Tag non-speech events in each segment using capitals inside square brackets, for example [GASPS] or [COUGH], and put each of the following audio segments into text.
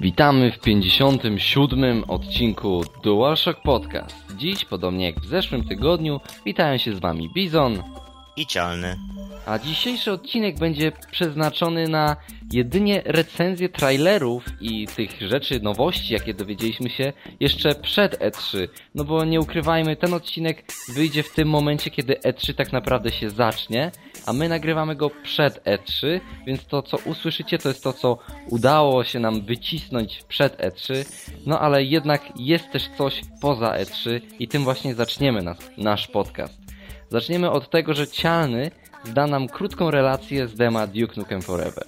Witamy w 57. odcinku DualShock Podcast. Dziś, podobnie jak w zeszłym tygodniu, witają się z Wami Bizon i Cialny. A dzisiejszy odcinek będzie przeznaczony na jedynie recenzję trailerów i tych rzeczy, nowości, jakie dowiedzieliśmy się jeszcze przed E3. No bo nie ukrywajmy, ten odcinek wyjdzie w tym momencie, kiedy E3 tak naprawdę się zacznie, a my nagrywamy go przed E3, więc to co usłyszycie to jest to, co udało się nam wycisnąć przed E3, no ale jednak jest też coś poza E3 i tym właśnie zaczniemy nas, nasz podcast. Zaczniemy od tego, że Cialny da nam krótką relację z dema Duke Nukem Forever.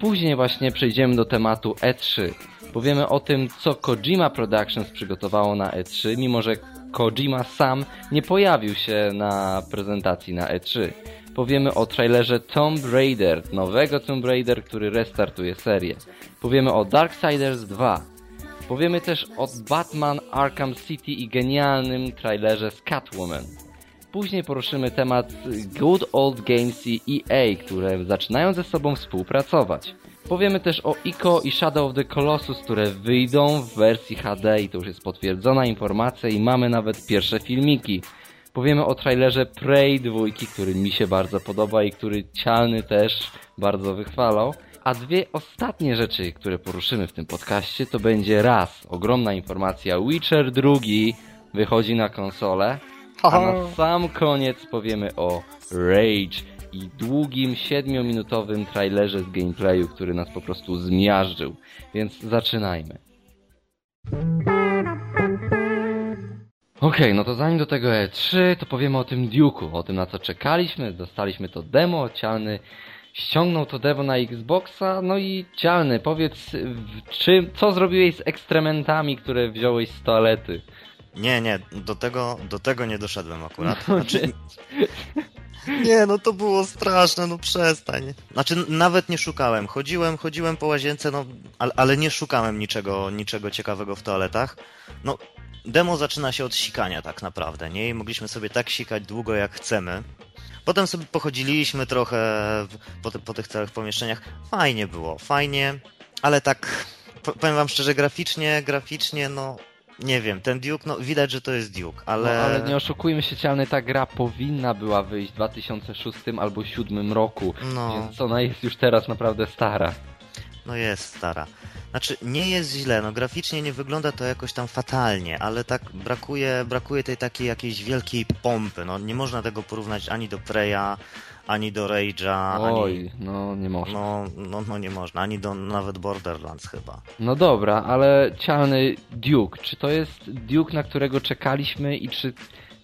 Później właśnie przejdziemy do tematu E3. Powiemy o tym, co Kojima Productions przygotowało na E3, mimo że Kojima sam nie pojawił się na prezentacji na E3. Powiemy o trailerze Tomb Raider, nowego Tomb Raider, który restartuje serię. Powiemy o Darksiders 2. Powiemy też o Batman Arkham City i genialnym trailerze z Catwoman. Później poruszymy temat Good Old Games i EA, które zaczynają ze sobą współpracować. Powiemy też o ICO i Shadow of the Colossus, które wyjdą w wersji HD i to już jest potwierdzona informacja i mamy nawet pierwsze filmiki. Powiemy o trailerze Prey 2, który mi się bardzo podoba i który Cialny też bardzo wychwalał. A dwie ostatnie rzeczy, które poruszymy w tym podcaście, to będzie raz ogromna informacja Witcher 2 wychodzi na konsolę, a na sam koniec powiemy o Rage i długim, siedmiominutowym trailerze z gameplayu, który nas po prostu zmiażdżył. Więc zaczynajmy. Okej, okay, no to zanim do tego E3, to powiemy o tym Duke'u, o tym na co czekaliśmy, dostaliśmy to demo, Cialny ściągnął to demo na Xboxa, no i Cialny, powiedz, czy, co zrobiłeś z ekstrementami, które wziąłeś z toalety? Nie, nie, do tego, do tego nie doszedłem akurat. No, znaczy, nie, no to było straszne, no przestań. Znaczy, nawet nie szukałem. Chodziłem, chodziłem po łazience, no, ale, ale nie szukałem niczego, niczego ciekawego w toaletach. No, demo zaczyna się od sikania tak naprawdę, nie? I mogliśmy sobie tak sikać długo jak chcemy. Potem sobie pochodziliśmy trochę po, po tych całych pomieszczeniach. Fajnie było, fajnie, ale tak, powiem wam szczerze, graficznie, graficznie, no, nie wiem, ten Duke, no widać, że to jest Duke, ale... No, ale nie oszukujmy się, Cialny, ta gra powinna była wyjść w 2006 albo 2007 roku, no. więc ona jest już teraz naprawdę stara. No jest stara. Znaczy, nie jest źle, no graficznie nie wygląda to jakoś tam fatalnie, ale tak brakuje, brakuje tej takiej jakiejś wielkiej pompy, no nie można tego porównać ani do Preya, ani do Rage'a, Oj, ani... no nie można. No, no, no nie można, ani do nawet Borderlands chyba. No dobra, ale cialny Duke, czy to jest Duke, na którego czekaliśmy i czy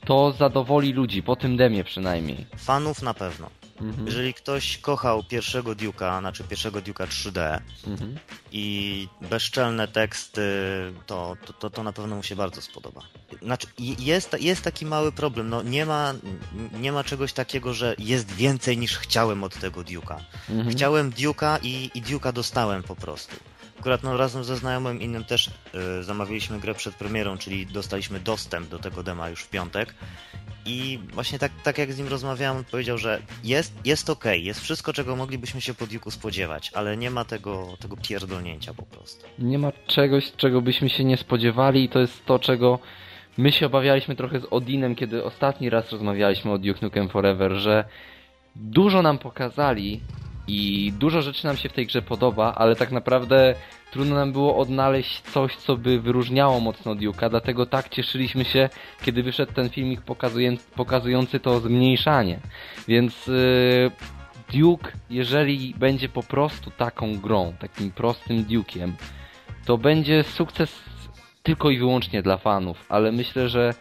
to zadowoli ludzi, po tym demie przynajmniej? Fanów na pewno. Mhm. Jeżeli ktoś kochał pierwszego Duke'a, znaczy pierwszego Duke'a 3D mhm. i bezczelne teksty, to, to, to, to, na pewno mu się bardzo spodoba. Znaczy, jest, jest taki mały problem, no nie ma, nie ma czegoś takiego, że jest więcej niż chciałem od tego Duke'a. Mhm. Chciałem Duke'a i, i Duke'a dostałem po prostu. Akurat no, razem ze znajomym innym też y, zamawialiśmy grę przed premierą, czyli dostaliśmy dostęp do tego dema już w piątek i właśnie tak, tak jak z nim rozmawiałem, powiedział, że jest, jest ok, jest wszystko, czego moglibyśmy się po Duke'u spodziewać, ale nie ma tego, tego pierdolnięcia po prostu. Nie ma czegoś, czego byśmy się nie spodziewali i to jest to, czego my się obawialiśmy trochę z Odinem, kiedy ostatni raz rozmawialiśmy o Duke Nukem Forever, że dużo nam pokazali i dużo rzeczy nam się w tej grze podoba, ale tak naprawdę trudno nam było odnaleźć coś, co by wyróżniało mocno Duke'a, dlatego tak cieszyliśmy się, kiedy wyszedł ten filmik pokazujący to zmniejszanie. Więc yy, Duke, jeżeli będzie po prostu taką grą, takim prostym Duke'iem, to będzie sukces tylko i wyłącznie dla fanów, ale myślę, że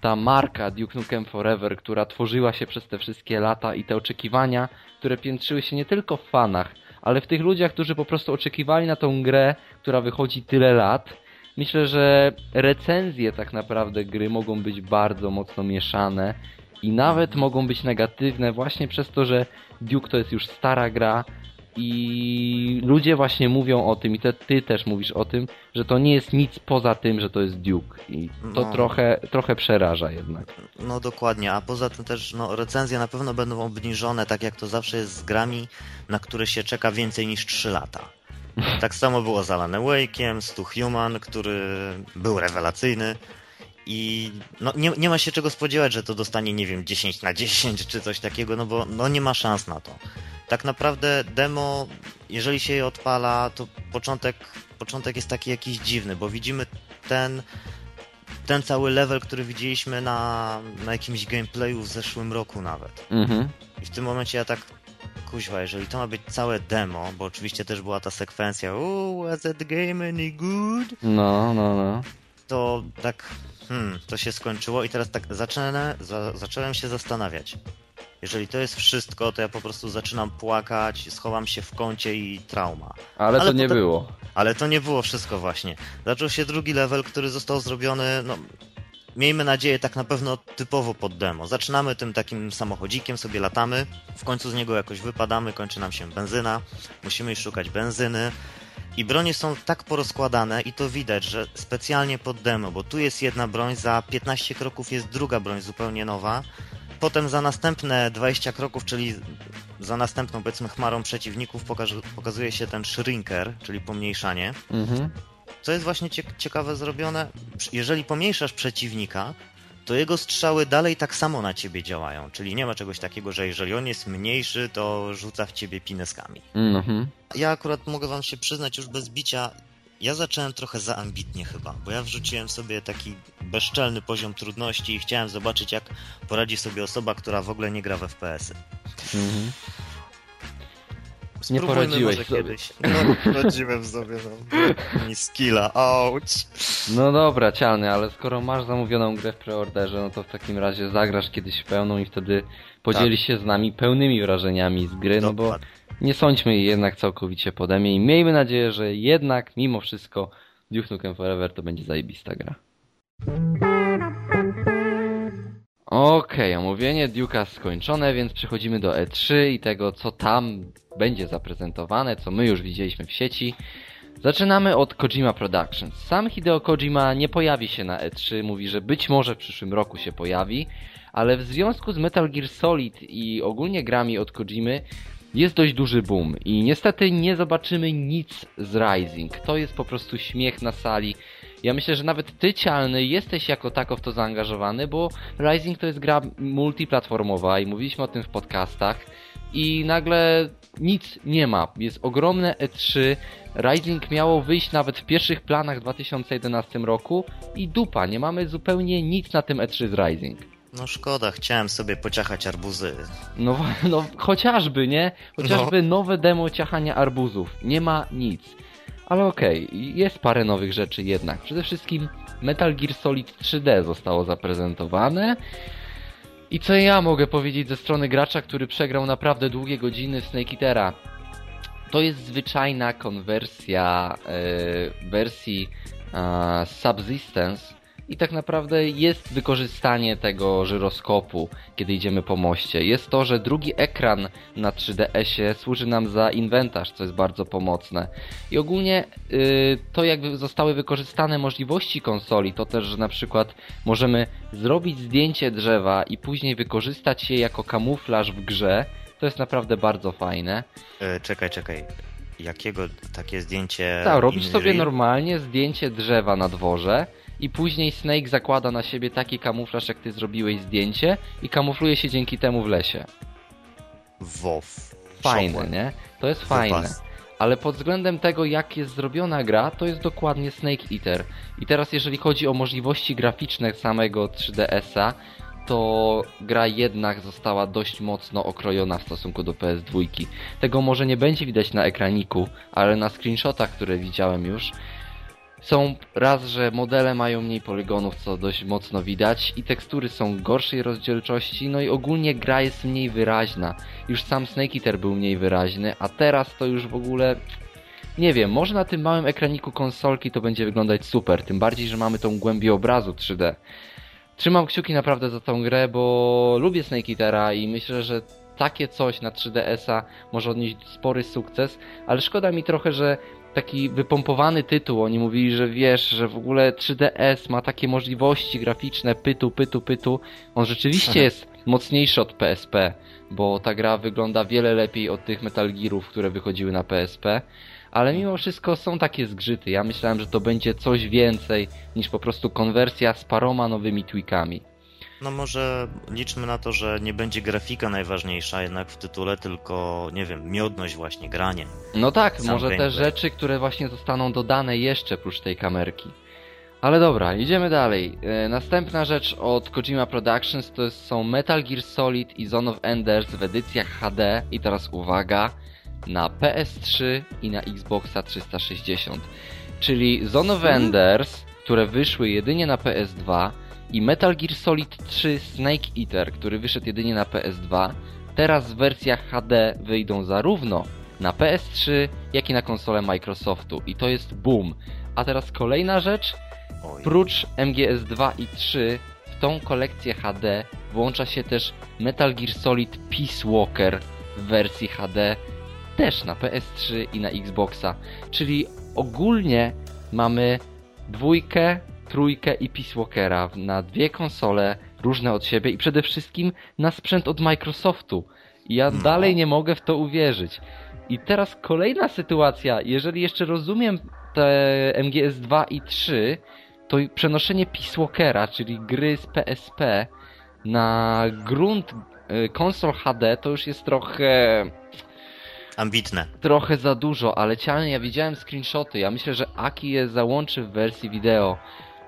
ta marka Duke Nukem Forever, która tworzyła się przez te wszystkie lata i te oczekiwania, które piętrzyły się nie tylko w fanach, ale w tych ludziach, którzy po prostu oczekiwali na tą grę, która wychodzi tyle lat, myślę, że recenzje tak naprawdę gry mogą być bardzo mocno mieszane i nawet mogą być negatywne właśnie przez to, że Duke to jest już stara gra, i ludzie właśnie mówią o tym i te, ty też mówisz o tym, że to nie jest nic poza tym, że to jest Duke i to no. trochę, trochę przeraża jednak. No dokładnie, a poza tym też no, recenzje na pewno będą obniżone, tak jak to zawsze jest z grami, na które się czeka więcej niż 3 lata. [LAUGHS] Tak samo było z Alan Wake'iem, Stu Human, który był rewelacyjny, i no, nie, nie ma się czego spodziewać, że to dostanie, nie wiem, 10 na 10 czy coś takiego, no bo no, nie ma szans na to. Tak naprawdę demo, jeżeli się je odpala, to początek, początek jest taki jakiś dziwny, bo widzimy ten, ten cały level, który widzieliśmy na, na jakimś gameplayu w zeszłym roku nawet. Mhm. I w tym momencie ja tak kuźwa, jeżeli to ma być całe demo, bo oczywiście też była ta sekwencja Oh, was that game any good? No, no, no. To tak hmm, to się skończyło i teraz tak zaczęłem, za, zacząłem się zastanawiać. Jeżeli to jest wszystko, to ja po prostu zaczynam płakać, schowam się w kącie i trauma. Ale, Ale to nie potem... było. Ale to nie było wszystko właśnie. Zaczął się drugi level, który został zrobiony, no, miejmy nadzieję, tak na pewno typowo pod demo. Zaczynamy tym takim samochodzikiem, sobie latamy, w końcu z niego jakoś wypadamy, kończy nam się benzyna, musimy już szukać benzyny, i bronie są tak porozkładane i to widać, że specjalnie pod demo, bo tu jest jedna broń, za 15 kroków jest druga broń zupełnie nowa. Potem za następne 20 kroków, czyli za następną powiedzmy chmarą przeciwników pokazuje się ten shrinker, czyli pomniejszanie. Mhm. Co jest właśnie ciekawe zrobione, jeżeli pomniejszasz przeciwnika, to jego strzały dalej tak samo na ciebie działają. Czyli nie ma czegoś takiego, że jeżeli on jest mniejszy, to rzuca w ciebie pineskami. Mhm. Ja akurat mogę wam się przyznać już bez bicia, ja zacząłem trochę za ambitnie chyba, bo ja wrzuciłem sobie taki bezczelny poziom trudności i chciałem zobaczyć, jak poradzi sobie osoba, która w ogóle nie gra w FPS-y. Mhm. Nie poradziłeś może sobie. kiedyś. No, poradziłem sobie, no. Mi skilla, ouch. No dobra, cialny, ale skoro masz zamówioną grę w preorderze, no to w takim razie zagrasz kiedyś pełną i wtedy podzielisz tak. się z nami pełnymi wrażeniami z gry, no bo nie sądźmy jej jednak całkowicie pode mnie i miejmy nadzieję, że jednak mimo wszystko Duke Nukem Forever to będzie zajebista gra. Okej, okay, omówienie Duke'a skończone, więc przechodzimy do E3 i tego, co tam będzie zaprezentowane, co my już widzieliśmy w sieci. Zaczynamy od Kojima Productions. Sam Hideo Kojima nie pojawi się na E3, mówi, że być może w przyszłym roku się pojawi, ale w związku z Metal Gear Solid i ogólnie grami od Kojimy jest dość duży boom i niestety nie zobaczymy nic z Rising. To jest po prostu śmiech na sali. Ja myślę, że nawet ty, Cialny, jesteś jako tako w to zaangażowany, bo Rising to jest gra multiplatformowa i mówiliśmy o tym w podcastach i nagle nic nie ma. Jest ogromne E3. Rising miało wyjść nawet w pierwszych planach w 2011 roku i dupa, nie mamy zupełnie nic na tym E3 z Rising. No szkoda, chciałem sobie pociachać arbuzy. No, [LAUGHS] no chociażby, nie? Chociażby no. nowe demo ciachania arbuzów. Nie ma nic. Ale okej, okay, jest parę nowych rzeczy jednak. Przede wszystkim Metal Gear Solid 3D zostało zaprezentowane. I co ja mogę powiedzieć ze strony gracza, który przegrał naprawdę długie godziny Snake Eatera? To jest zwyczajna konwersja e, wersji e, Subsistence i tak naprawdę jest wykorzystanie tego żyroskopu, kiedy idziemy po moście. Jest to, że drugi ekran na 3DS-ie służy nam za inwentarz, co jest bardzo pomocne. I ogólnie yy, to jak zostały wykorzystane możliwości konsoli, to też, że na przykład możemy zrobić zdjęcie drzewa i później wykorzystać je jako kamuflaż w grze, to jest naprawdę bardzo fajne. Yy, czekaj, czekaj jakiego takie zdjęcie. Tak, robisz sobie normalnie zdjęcie drzewa na dworze i później Snake zakłada na siebie taki kamuflaż, jak ty zrobiłeś zdjęcie i kamufluje się dzięki temu w lesie. Wow. Fajne, nie? To jest fajne. Ale pod względem tego, jak jest zrobiona gra, to jest dokładnie Snake Eater. I teraz jeżeli chodzi o możliwości graficzne samego 3DS-a, to gra jednak została dość mocno okrojona w stosunku do PS2. Tego może nie będzie widać na ekraniku, ale na screenshotach, które widziałem już, są raz, że modele mają mniej poligonów, co dość mocno widać i tekstury są gorszej rozdzielczości, no i ogólnie gra jest mniej wyraźna. Już sam Snake Eater był mniej wyraźny, a teraz to już w ogóle... Nie wiem, może na tym małym ekraniku konsolki to będzie wyglądać super, tym bardziej, że mamy tą głębię obrazu 3D. Trzymam kciuki naprawdę za tą grę, bo lubię Snake Eatera i myślę, że takie coś na 3DS-a może odnieść spory sukces, ale szkoda mi trochę, że taki wypompowany tytuł, oni mówili, że wiesz, że w ogóle 3DS ma takie możliwości graficzne, pytu, pytu, pytu. On rzeczywiście jest mocniejszy od PSP, bo ta gra wygląda wiele lepiej od tych Metal Gearów, które wychodziły na PSP ale mimo wszystko są takie zgrzyty. Ja myślałem, że to będzie coś więcej niż po prostu konwersja z paroma nowymi tweakami. No może liczmy na to, że nie będzie grafika najważniejsza jednak w tytule, tylko nie wiem, miodność właśnie, granie. No tak, może gameplay. te rzeczy, które właśnie zostaną dodane jeszcze prócz tej kamerki. Ale dobra, idziemy dalej. E, następna rzecz od Kojima Productions to są Metal Gear Solid i Zone of Enders w edycjach HD i teraz uwaga, na PS3 i na Xboxa 360. Czyli Zone of Enders, które wyszły jedynie na PS2 i Metal Gear Solid 3 Snake Eater, który wyszedł jedynie na PS2, teraz w wersjach HD wyjdą zarówno na PS3, jak i na konsolę Microsoftu. I to jest boom. A teraz kolejna rzecz. Prócz MGS2 i 3 w tą kolekcję HD włącza się też Metal Gear Solid Peace Walker w wersji HD też na PS3 i na Xboxa. Czyli ogólnie mamy dwójkę, trójkę i Peace Walkera na dwie konsole różne od siebie i przede wszystkim na sprzęt od Microsoftu. I ja no. dalej nie mogę w to uwierzyć. I teraz kolejna sytuacja, jeżeli jeszcze rozumiem te MGS2 i 3, to przenoszenie Peace Walkera, czyli gry z PSP na grunt y, konsol HD to już jest trochę ambitne. Trochę za dużo, ale cialnie ja widziałem screenshoty. Ja myślę, że Aki je załączy w wersji wideo.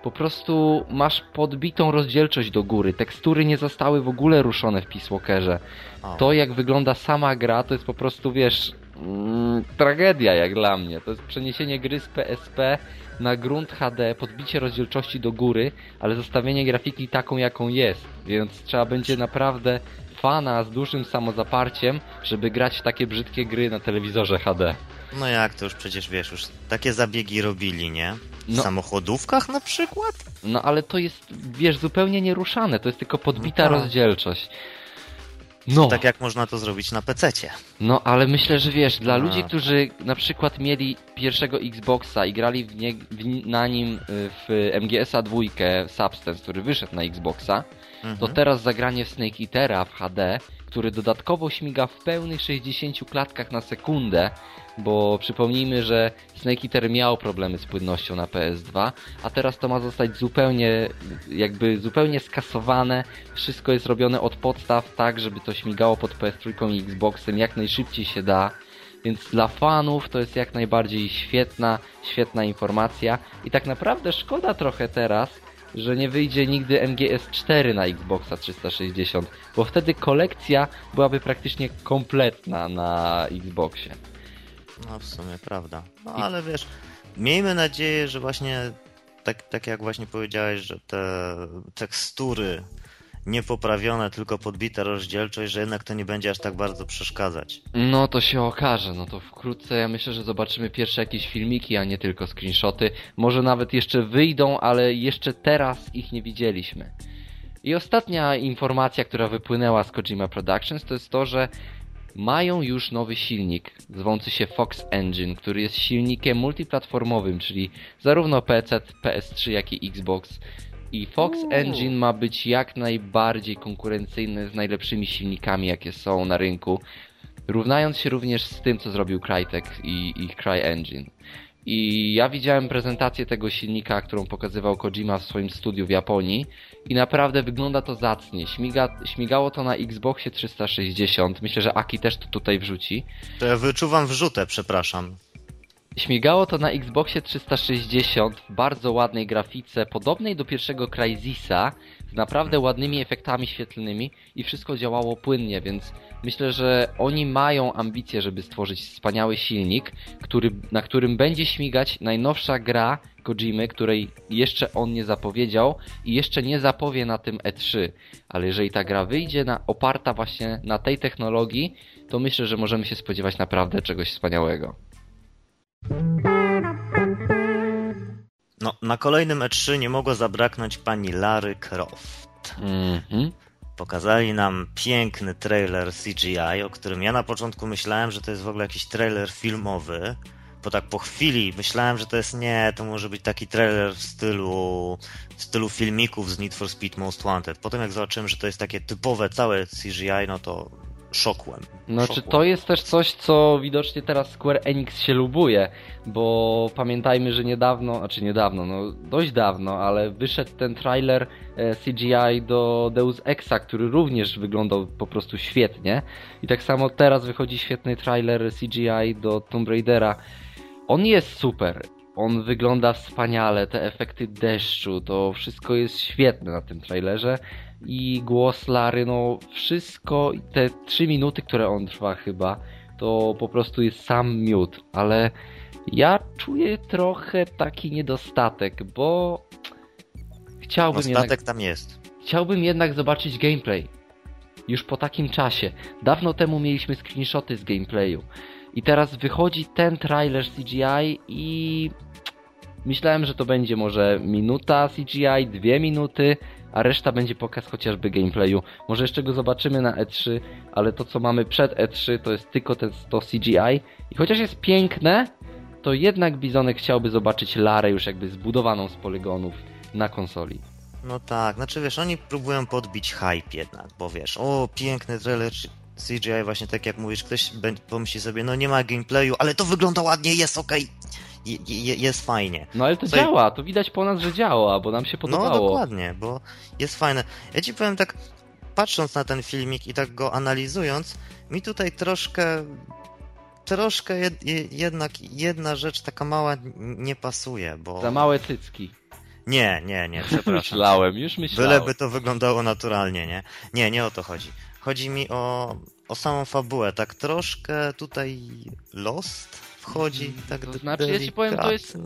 Po prostu masz podbitą rozdzielczość do góry. Tekstury nie zostały w ogóle ruszone w Peace Walkerze. To jak wygląda sama gra, to jest po prostu, wiesz, mm, tragedia jak dla mnie. To jest przeniesienie gry z PSP na grunt HD, podbicie rozdzielczości do góry, ale zostawienie grafiki taką jaką jest. Więc trzeba będzie naprawdę fana z dużym samozaparciem, żeby grać w takie brzydkie gry na telewizorze HD. No jak to już przecież wiesz, już takie zabiegi robili, nie? W no, samochodówkach na przykład? No ale to jest, wiesz, zupełnie nieruszane, to jest tylko podbita no tak. rozdzielczość. No. Tak jak można to zrobić na PC-cie. No, ale myślę, że wiesz, dla ludzi, którzy na przykład mieli pierwszego Xboxa i grali w nie, w, na nim y, w MGS-a dwójkę Substance, który wyszedł na Xboxa, mhm. to teraz zagranie w Snake Eatera w HD, który dodatkowo śmiga w pełnych 60 klatkach na sekundę, bo przypomnijmy, że Snake Eater miał problemy z płynnością na PS2, a teraz to ma zostać zupełnie, jakby zupełnie skasowane. Wszystko jest robione od podstaw tak, żeby to śmigało pod PS3 i Xboxem jak najszybciej się da. Więc dla fanów to jest jak najbardziej świetna, świetna informacja i tak naprawdę szkoda trochę teraz, że nie wyjdzie nigdy MGS4 na Xboxa 360, bo wtedy kolekcja byłaby praktycznie kompletna na Xboxie. No w sumie prawda. No ale wiesz, miejmy nadzieję, że właśnie tak, tak jak właśnie powiedziałeś, że te tekstury niepoprawione, tylko podbita rozdzielczość, że jednak to nie będzie aż tak bardzo przeszkadzać. No to się okaże, no to wkrótce ja myślę, że zobaczymy pierwsze jakieś filmiki, a nie tylko screenshoty. Może nawet jeszcze wyjdą, ale jeszcze teraz ich nie widzieliśmy. I ostatnia informacja, która wypłynęła z Kojima Productions, to jest to, że mają już nowy silnik, zwący się Fox Engine, który jest silnikiem multiplatformowym, czyli zarówno PC, PS3, jak i Xbox. I Fox. Engine ma być jak najbardziej konkurencyjny z najlepszymi silnikami, jakie są na rynku, równając się również z tym, co zrobił Crytek i ich CryEngine. I ja widziałem prezentację tego silnika, którą pokazywał Kojima w swoim studiu w Japonii i naprawdę wygląda to zacnie. Śmiga, śmigało to na Xboxie 360. Myślę, że Aki też to tutaj wrzuci. To ja wyczuwam wrzutę, przepraszam. Śmigało to na Xboxie 360 w bardzo ładnej grafice, podobnej do pierwszego Crysisa, z naprawdę ładnymi efektami świetlnymi i wszystko działało płynnie, więc myślę, że oni mają ambicje, żeby stworzyć wspaniały silnik, który, na którym będzie śmigać najnowsza gra Kojimy, której jeszcze on nie zapowiedział i jeszcze nie zapowie na tym E3. Ale jeżeli ta gra wyjdzie na, oparta właśnie na tej technologii, to myślę, że możemy się spodziewać naprawdę czegoś wspaniałego. No, na kolejnym E3 nie mogło zabraknąć pani Lary Croft. Mhm. pokazali nam piękny trailer CGI, o którym ja na początku myślałem, że to jest w ogóle jakiś trailer filmowy, bo tak po chwili myślałem, że to jest nie, to może być taki trailer w stylu, w stylu filmików z Need for Speed Most Wanted. Potem jak zobaczyłem, że to jest takie typowe całe CGI, no to szokłem. No szokłem. czy to jest też coś, co widocznie teraz Square Enix się lubuje, bo pamiętajmy, że niedawno, znaczy niedawno, no dość dawno, ale wyszedł ten trailer e, CGI do Deus Exa, który również wyglądał po prostu świetnie i tak samo teraz wychodzi świetny trailer CGI do Tomb Raidera. On jest super, on wygląda wspaniale, te efekty deszczu, to wszystko jest świetne na tym trailerze i głos Lary, no wszystko, te trzy minuty, które on trwa chyba, to po prostu jest sam miód, ale ja czuję trochę taki niedostatek, bo chciałbym Dostatek jednak, tam jest. chciałbym jednak zobaczyć gameplay. Już po takim czasie. Dawno temu mieliśmy screenshoty z gameplayu. I teraz wychodzi ten trailer CGI i myślałem, że to będzie może minuta CGI, dwie minuty, a reszta będzie pokaz chociażby gameplayu. Może jeszcze go zobaczymy na E3, ale to co mamy przed E3 to jest tylko ten, to CGI i chociaż jest piękne, to jednak Bizonek chciałby zobaczyć Larę już jakby zbudowaną z poligonów na konsoli. No tak, znaczy wiesz, oni próbują podbić hype jednak, bo wiesz, o piękny trailer CGI, właśnie tak jak mówisz, ktoś pomyśli sobie, no nie ma gameplayu, ale to wygląda ładnie, jest okej, okay. Jest fajnie. No ale to działa, to widać po nas, że działa, bo nam się podobało. No dokładnie, bo jest fajne. Ja ci powiem tak, patrząc na ten filmik i tak go analizując, mi tutaj troszkę troszkę jed, jednak jedna rzecz taka mała nie pasuje, bo... Za małe cycki. Nie, nie, nie, [LAUGHS] przepraszam. myślałem, już myślałem. Byleby to wyglądało naturalnie, nie? Nie, nie o to chodzi. Chodzi mi o, o samą fabułę. Tak troszkę tutaj Lost wchodzi, tak To znaczy, ja ci powiem, to jest,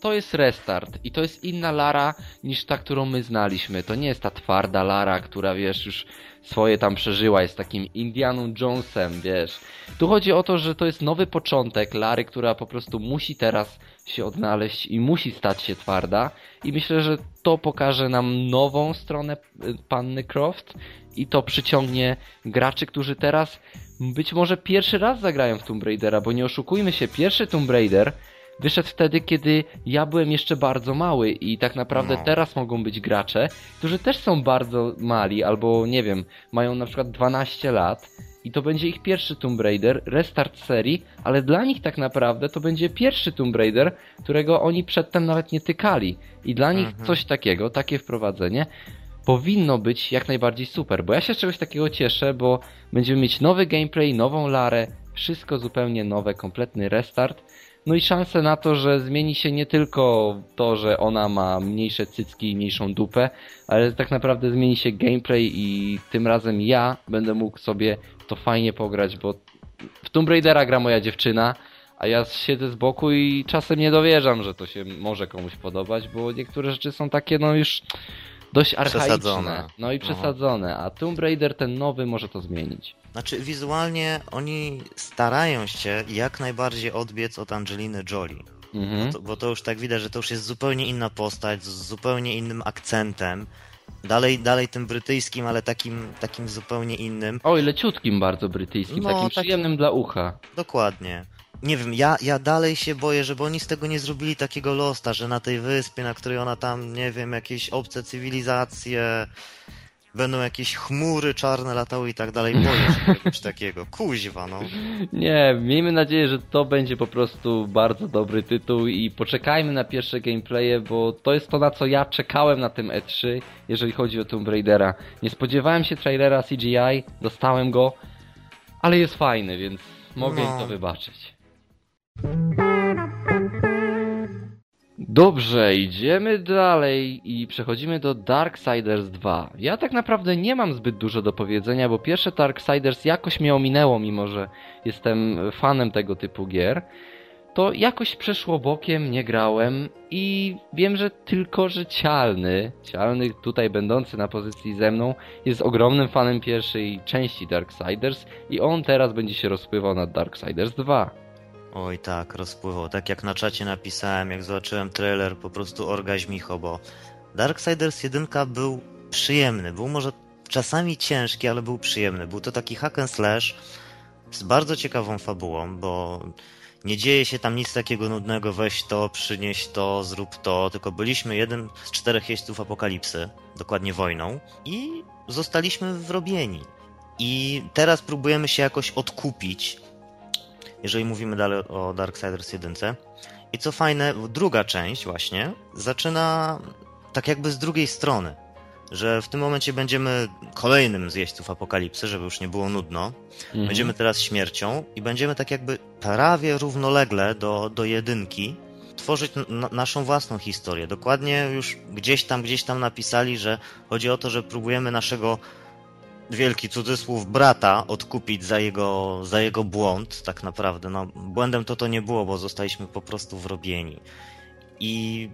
to jest restart i to jest inna Lara niż ta, którą my znaliśmy. To nie jest ta twarda Lara, która, wiesz, już swoje tam przeżyła, jest takim Indianą Jonesem, wiesz. Tu chodzi o to, że to jest nowy początek Lary, która po prostu musi teraz się odnaleźć i musi stać się twarda i myślę, że to pokaże nam nową stronę y, Panny Croft i to przyciągnie graczy, którzy teraz być może pierwszy raz zagrają w Tomb Raidera, bo nie oszukujmy się, pierwszy Tomb Raider wyszedł wtedy, kiedy ja byłem jeszcze bardzo mały i tak naprawdę no. teraz mogą być gracze, którzy też są bardzo mali albo nie wiem, mają na przykład 12 lat i to będzie ich pierwszy Tomb Raider, restart serii, ale dla nich tak naprawdę to będzie pierwszy Tomb Raider, którego oni przedtem nawet nie tykali. I dla nich mhm. coś takiego, takie wprowadzenie powinno być jak najbardziej super, bo ja się z czegoś takiego cieszę, bo będziemy mieć nowy gameplay, nową Larę, wszystko zupełnie nowe, kompletny restart. No i szanse na to, że zmieni się nie tylko to, że ona ma mniejsze cycki i mniejszą dupę, ale tak naprawdę zmieni się gameplay i tym razem ja będę mógł sobie to fajnie pograć, bo w Tomb Raidera gra moja dziewczyna, a ja siedzę z boku i czasem nie dowierzam, że to się może komuś podobać, bo niektóre rzeczy są takie no już dość archaiczne. No i przesadzone, a Tomb Raider ten nowy może to zmienić. Znaczy wizualnie oni starają się jak najbardziej odbiec od Angeliny Jolie. Mhm. Bo, to, bo to już tak widać, że to już jest zupełnie inna postać, z zupełnie innym akcentem. Dalej, dalej tym brytyjskim, ale takim, takim zupełnie innym. Oj, leciutkim bardzo brytyjskim, no, takim przyjemnym dla ucha. Dokładnie nie wiem, ja, ja dalej się boję, żeby oni z tego nie zrobili takiego losta, że na tej wyspie, na której ona tam, nie wiem, jakieś obce cywilizacje, będą jakieś chmury czarne latały i tak dalej. Boję się [LAUGHS] czegoś takiego. Kuźwa, no. Nie, miejmy nadzieję, że to będzie po prostu bardzo dobry tytuł i poczekajmy na pierwsze gameplaye, bo to jest to, na co ja czekałem na tym E3, jeżeli chodzi o Tomb Raidera. Nie spodziewałem się trailera CGI, dostałem go, ale jest fajny, więc mogę no. im to wybaczyć. Dobrze, idziemy dalej i przechodzimy do Darksiders 2. Ja tak naprawdę nie mam zbyt dużo do powiedzenia, bo pierwsze Darksiders jakoś mnie ominęło, mimo że jestem fanem tego typu gier. To jakoś przeszło bokiem, nie grałem i wiem, że tylko, że Cialny, Cialny tutaj będący na pozycji ze mną, jest ogromnym fanem pierwszej części Darksiders i on teraz będzie się rozpływał nad Darksiders 2. Oj tak, rozpływał. Tak jak na czacie napisałem, jak zobaczyłem trailer, po prostu orgazmicho, bo Darksiders 1 był przyjemny. Był może czasami ciężki, ale był przyjemny. Był to taki hack and slash z bardzo ciekawą fabułą, bo nie dzieje się tam nic takiego nudnego, weź to, przynieś to, zrób to, tylko byliśmy jeden z czterech jeźdźców apokalipsy, dokładnie wojną, i zostaliśmy wrobieni. I teraz próbujemy się jakoś odkupić, jeżeli mówimy dalej o Darksiders 1. I co fajne, druga część właśnie zaczyna tak jakby z drugiej strony że w tym momencie będziemy kolejnym z jeźdźców apokalipsy, żeby już nie było nudno. Mhm. Będziemy teraz śmiercią i będziemy tak jakby prawie równolegle do, do jedynki tworzyć naszą własną historię. Dokładnie już gdzieś tam, gdzieś tam napisali, że chodzi o to, że próbujemy naszego wielki cudzysłów brata odkupić za jego, za jego błąd, tak naprawdę. No, błędem to to nie było, bo zostaliśmy po prostu wrobieni. I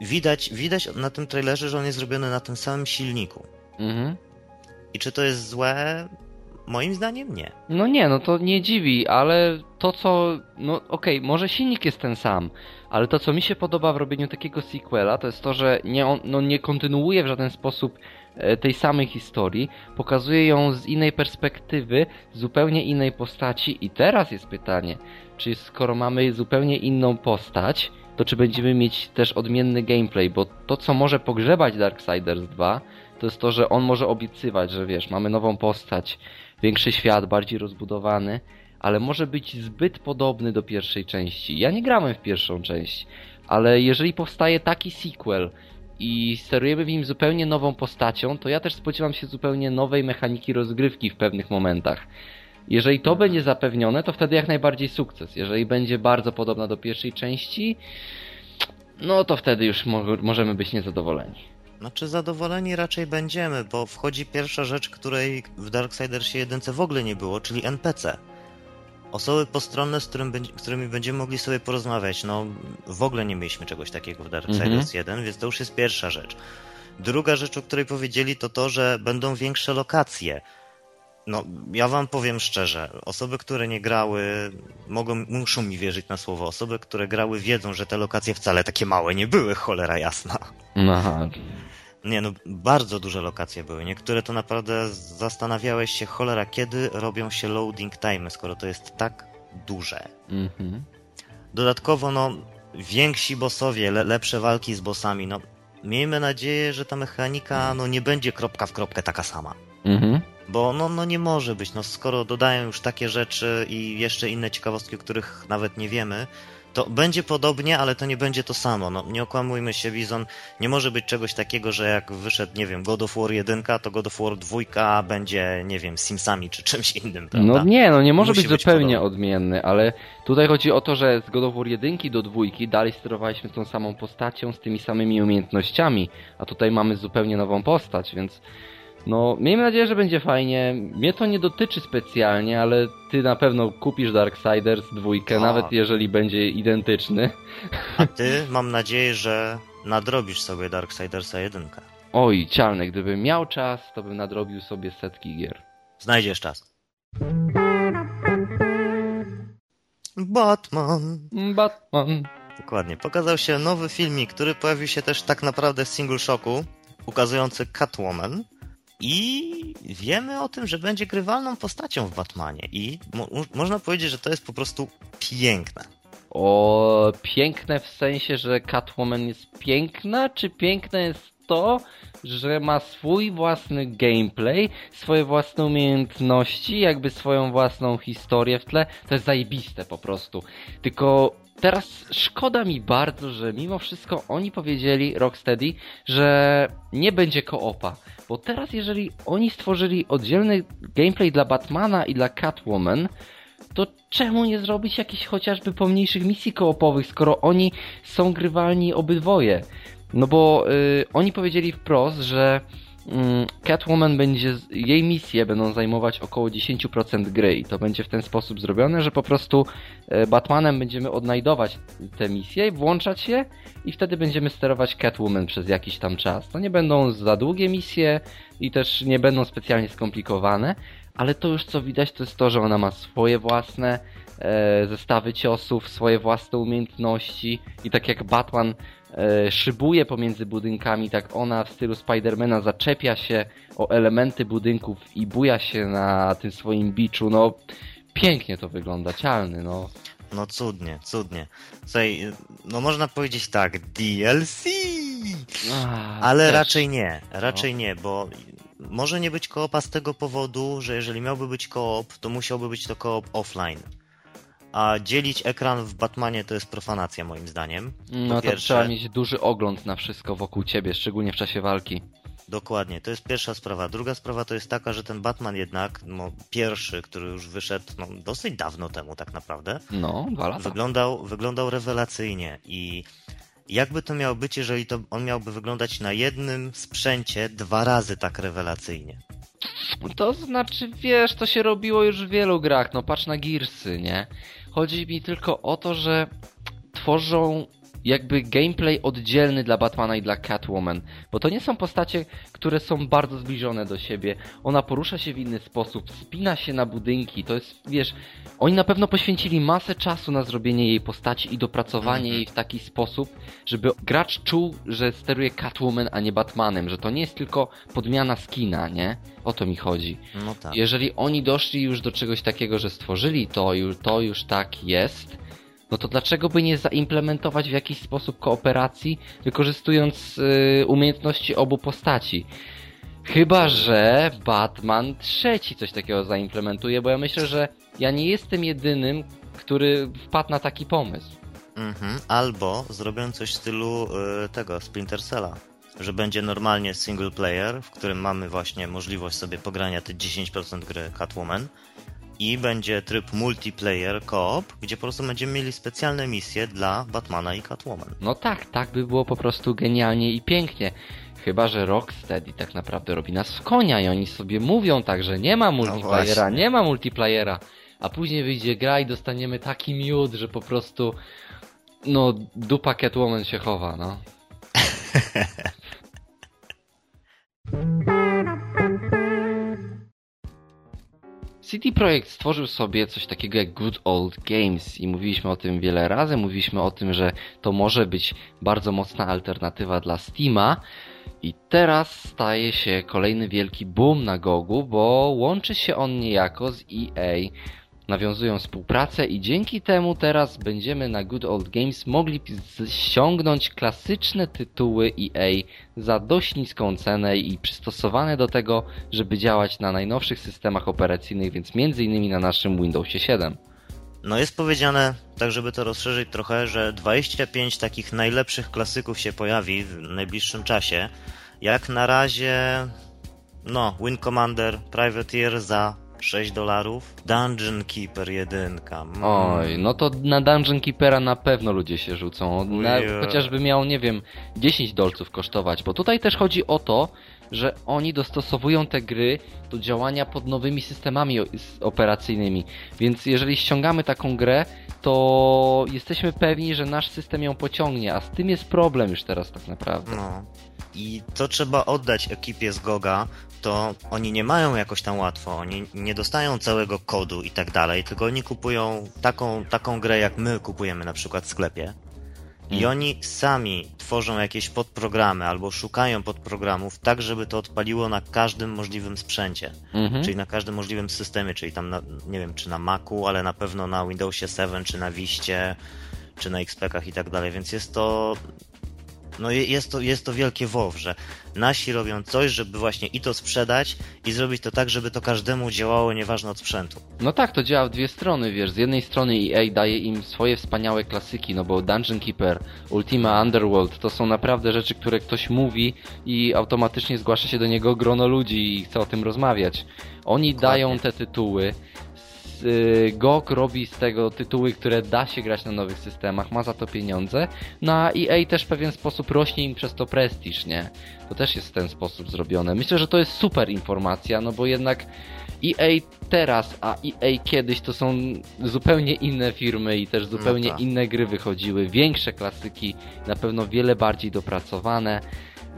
widać, widać na tym trailerze, że on jest zrobiony na tym samym silniku. Mhm. I czy to jest złe? Moim zdaniem nie. No nie, no to nie dziwi, ale to co, no okej, okay, może silnik jest ten sam, ale to co mi się podoba w robieniu takiego sequela, to jest to, że nie, on, no, nie kontynuuje w żaden sposób tej samej historii, pokazuje ją z innej perspektywy, zupełnie innej postaci i teraz jest pytanie, czy skoro mamy zupełnie inną postać, to czy będziemy mieć też odmienny gameplay, bo to co może pogrzebać Darksiders 2 to jest to, że on może obiecywać, że wiesz, mamy nową postać, większy świat, bardziej rozbudowany, ale może być zbyt podobny do pierwszej części. Ja nie grałem w pierwszą część, ale jeżeli powstaje taki sequel i sterujemy w nim zupełnie nową postacią, to ja też spodziewam się zupełnie nowej mechaniki rozgrywki w pewnych momentach. Jeżeli to będzie zapewnione, to wtedy jak najbardziej sukces. Jeżeli będzie bardzo podobna do pierwszej części, no to wtedy już mo możemy być niezadowoleni. Znaczy zadowoleni raczej będziemy, bo wchodzi pierwsza rzecz, której w Darksidersie 1 w ogóle nie było, czyli NPC. Osoby postronne, z którym, którymi będziemy mogli sobie porozmawiać. No, w ogóle nie mieliśmy czegoś takiego w Darksiders mhm. 1, więc to już jest pierwsza rzecz. Druga rzecz, o której powiedzieli, to to, że będą większe lokacje. No, ja wam powiem szczerze, osoby, które nie grały, mogą, muszą mi wierzyć na słowo. Osoby, które grały, wiedzą, że te lokacje wcale takie małe nie były, cholera jasna. Aha. Nie, no, bardzo duże lokacje były. Niektóre to naprawdę zastanawiałeś się, cholera, kiedy robią się loading time, skoro to jest tak duże. Mhm. Dodatkowo, no, więksi bossowie, le lepsze walki z bossami, no, miejmy nadzieję, że ta mechanika, no, nie będzie kropka w kropkę taka sama. Mhm. Bo no, no nie może być, no skoro dodają już takie rzeczy i jeszcze inne ciekawostki, o których nawet nie wiemy, to będzie podobnie, ale to nie będzie to samo. No, nie okłamujmy się, Wizon, nie może być czegoś takiego, że jak wyszedł, nie wiem, God of War 1, to God of War 2 będzie, nie wiem, Simsami czy czymś innym, prawda? No nie, no nie może być, być zupełnie podobny. odmienny, ale tutaj chodzi o to, że z God of War 1 do 2 dalej sterowaliśmy tą samą postacią, z tymi samymi umiejętnościami, a tutaj mamy zupełnie nową postać, więc no, miejmy nadzieję, że będzie fajnie. Mnie to nie dotyczy specjalnie, ale ty na pewno kupisz Darksiders dwójkę, nawet jeżeli będzie identyczny. A [LAUGHS] ty, mam nadzieję, że nadrobisz sobie Darksidersa 1. Oj, cialne, gdybym miał czas, to bym nadrobił sobie setki gier. Znajdziesz czas. Batman. Batman. Dokładnie. Pokazał się nowy filmik, który pojawił się też tak naprawdę w single shocku, ukazujący Catwoman. I wiemy o tym, że będzie grywalną postacią w Batmanie. I mo można powiedzieć, że to jest po prostu piękne. O, piękne w sensie, że Catwoman jest piękna, czy piękne jest to, że ma swój własny gameplay, swoje własne umiejętności, jakby swoją własną historię w tle. To jest zajebiste po prostu. Tylko teraz szkoda mi bardzo, że mimo wszystko oni powiedzieli, Rocksteady, że nie będzie koopa. Bo teraz jeżeli oni stworzyli oddzielny gameplay dla Batmana i dla Catwoman, to czemu nie zrobić jakichś chociażby pomniejszych misji koopowych, skoro oni są grywalni obydwoje? No bo y, oni powiedzieli wprost, że Catwoman będzie, jej misje będą zajmować około 10% gry i to będzie w ten sposób zrobione, że po prostu e, Batmanem będziemy odnajdować te misje, włączać je i wtedy będziemy sterować Catwoman przez jakiś tam czas. To nie będą za długie misje i też nie będą specjalnie skomplikowane, ale to już co widać to jest to, że ona ma swoje własne e, zestawy ciosów, swoje własne umiejętności i tak jak Batman szybuje pomiędzy budynkami, tak ona w stylu Spidermana zaczepia się o elementy budynków i buja się na tym swoim biczu, no pięknie to wygląda, cialny, no. No cudnie, cudnie. Słuchaj, no można powiedzieć tak, DLC! A, Ale też. raczej nie, raczej nie, bo może nie być koopa z tego powodu, że jeżeli miałby być koop, to musiałby być to koop offline. A dzielić ekran w Batmanie to jest profanacja moim zdaniem. No po to pierwsze, trzeba mieć duży ogląd na wszystko wokół ciebie, szczególnie w czasie walki. Dokładnie, to jest pierwsza sprawa. Druga sprawa to jest taka, że ten Batman jednak, no, pierwszy, który już wyszedł no, dosyć dawno temu tak naprawdę, No, dwa lata. wyglądał, wyglądał rewelacyjnie i jakby to miało być, jeżeli to on miałby wyglądać na jednym sprzęcie dwa razy tak rewelacyjnie. To znaczy, wiesz, to się robiło już w wielu grach, no patrz na Gearsy, nie? Chodzi mi tylko o to, że tworzą jakby gameplay oddzielny dla Batmana i dla Catwoman, bo to nie są postacie, które są bardzo zbliżone do siebie. Ona porusza się w inny sposób, spina się na budynki, to jest, wiesz, oni na pewno poświęcili masę czasu na zrobienie jej postaci i dopracowanie Mhm. jej w taki sposób, żeby gracz czuł, że steruje Catwoman, a nie Batmanem, że to nie jest tylko podmiana skina, nie? O to mi chodzi. No tak. Jeżeli oni doszli już do czegoś takiego, że stworzyli to, już, to już tak jest, no to dlaczego by nie zaimplementować w jakiś sposób kooperacji, wykorzystując y, umiejętności obu postaci? Chyba, że Batman trzeci coś takiego zaimplementuje, bo ja myślę, że ja nie jestem jedynym, który wpadł na taki pomysł. Mhm. Albo zrobią coś w stylu y, tego, Splinter Cella. Że będzie normalnie single player, w którym mamy właśnie możliwość sobie pogrania te 10% gry Catwoman i będzie tryb multiplayer co-op, gdzie po prostu będziemy mieli specjalne misje dla Batmana i Catwoman. No tak, tak by było po prostu genialnie i pięknie. Chyba, że Rocksteady tak naprawdę robi nas w konia i oni sobie mówią tak, że nie ma multiplayera, właśnie. nie ma multiplayera, a później wyjdzie gra i dostaniemy taki miód, że po prostu no dupa Catwoman się chowa, no. [LAUGHS] CD Projekt stworzył sobie coś takiego jak Good Old Games i mówiliśmy o tym wiele razy, mówiliśmy o tym, że to może być bardzo mocna alternatywa dla Steama. I teraz staje się kolejny wielki boom na Gogu, bo łączy się on niejako z EA, nawiązują współpracę i dzięki temu teraz będziemy na Good Old Games mogli ściągnąć klasyczne tytuły EA za dość niską cenę i przystosowane do tego, żeby działać na najnowszych systemach operacyjnych, więc innymi na naszym Windowsie 7. No jest powiedziane, tak żeby to rozszerzyć trochę, że 25 takich najlepszych klasyków się pojawi w najbliższym czasie. Jak na razie, no, Wing Commander, Privateer za 6 dolarów, Dungeon Keeper 1. Mm. Oj, no to na Dungeon Keepera na pewno ludzie się rzucą. Na, chociażby miał, nie wiem, 10 dolców kosztować, bo tutaj też chodzi o to, że oni dostosowują te gry do działania pod nowymi systemami operacyjnymi. Więc jeżeli ściągamy taką grę, to jesteśmy pewni, że nasz system ją pociągnie, a z tym jest problem już teraz tak naprawdę. No. I to trzeba oddać ekipie z Goga, to oni nie mają jakoś tam łatwo, oni nie dostają całego kodu i tak dalej, tylko oni kupują taką, taką grę, jak my kupujemy na przykład w sklepie. I Mm. oni sami tworzą jakieś podprogramy albo szukają podprogramów tak, żeby to odpaliło na każdym możliwym sprzęcie. Mhm. Czyli na każdym możliwym systemie, czyli tam, na, nie wiem, czy na Macu, ale na pewno na Windowsie 7, czy na Wiście, czy na XP-kach i tak dalej, więc jest to no je- jest to, jest to wielkie wow, że nasi robią coś, żeby właśnie i to sprzedać i zrobić to tak, żeby to każdemu działało, nieważne od sprzętu. No tak, to działa w dwie strony, wiesz. Z jednej strony EA daje im swoje wspaniałe klasyki, no bo Dungeon Keeper, Ultima Underworld to są naprawdę rzeczy, które ktoś mówi i automatycznie zgłasza się do niego grono ludzi i chce o tym rozmawiać. Oni Dokładnie. dają te tytuły. Y, GOG robi z tego tytuły, które da się grać na nowych systemach, ma za to pieniądze. Na EA też w pewien sposób rośnie im przez to prestiż, nie? To też jest w ten sposób zrobione. Myślę, że to jest super informacja, no bo jednak EA teraz, a EA kiedyś to są zupełnie inne firmy i też zupełnie tak. inne gry wychodziły, większe klasyki, na pewno wiele bardziej dopracowane.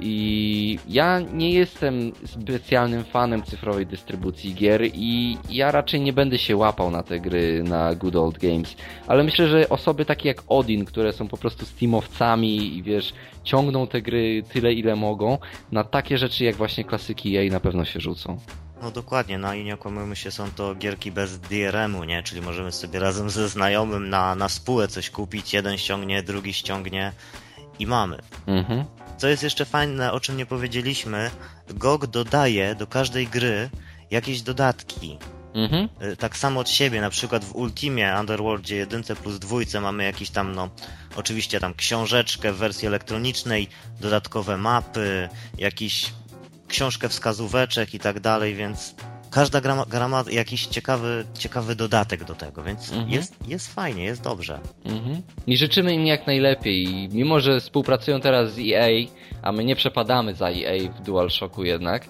I ja nie jestem specjalnym fanem cyfrowej dystrybucji gier i ja raczej nie będę się łapał na te gry na Good Old Games. Ale myślę, że osoby takie jak Odin, które są po prostu Steamowcami i wiesz, ciągną te gry tyle ile mogą, na takie rzeczy jak właśnie klasyki jej na pewno się rzucą. No dokładnie, no i nie okłamujmy się, są to gierki bez DRM-u, nie? Czyli możemy sobie razem ze znajomym na, na spółę coś kupić, jeden ściągnie, drugi ściągnie i mamy. Mhm. Co jest jeszcze fajne, o czym nie powiedzieliśmy, GOG dodaje do każdej gry jakieś dodatki. Mhm. Y, tak samo od siebie, na przykład w Ultimie Underworldzie 1 plus 2 mamy jakiś tam, no, oczywiście tam książeczkę w wersji elektronicznej, dodatkowe mapy, jakiś książkę wskazóweczek i tak dalej, więc każda gra ma, gra ma jakiś ciekawy, ciekawy dodatek do tego, więc mhm. jest, jest fajnie, jest dobrze. Mhm. I życzymy im jak najlepiej. Mimo, że współpracują teraz z EA, a my nie przepadamy za EA w DualShocku jednak,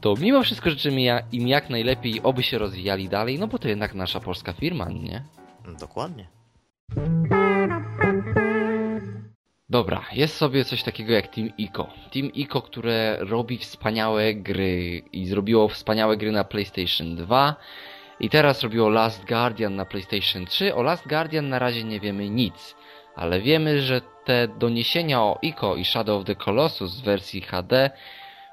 to mimo wszystko życzymy im jak najlepiej, oby się rozwijali dalej, no bo to jednak nasza polska firma, nie? Dokładnie. Dobra, jest sobie coś takiego jak Team Ico. Team Ico, które robi wspaniałe gry i zrobiło wspaniałe gry na PlayStation 2 i teraz robiło Last Guardian na PlayStation 3. O Last Guardian na razie nie wiemy nic, ale wiemy, że te doniesienia o Ico i Shadow of the Colossus w wersji HD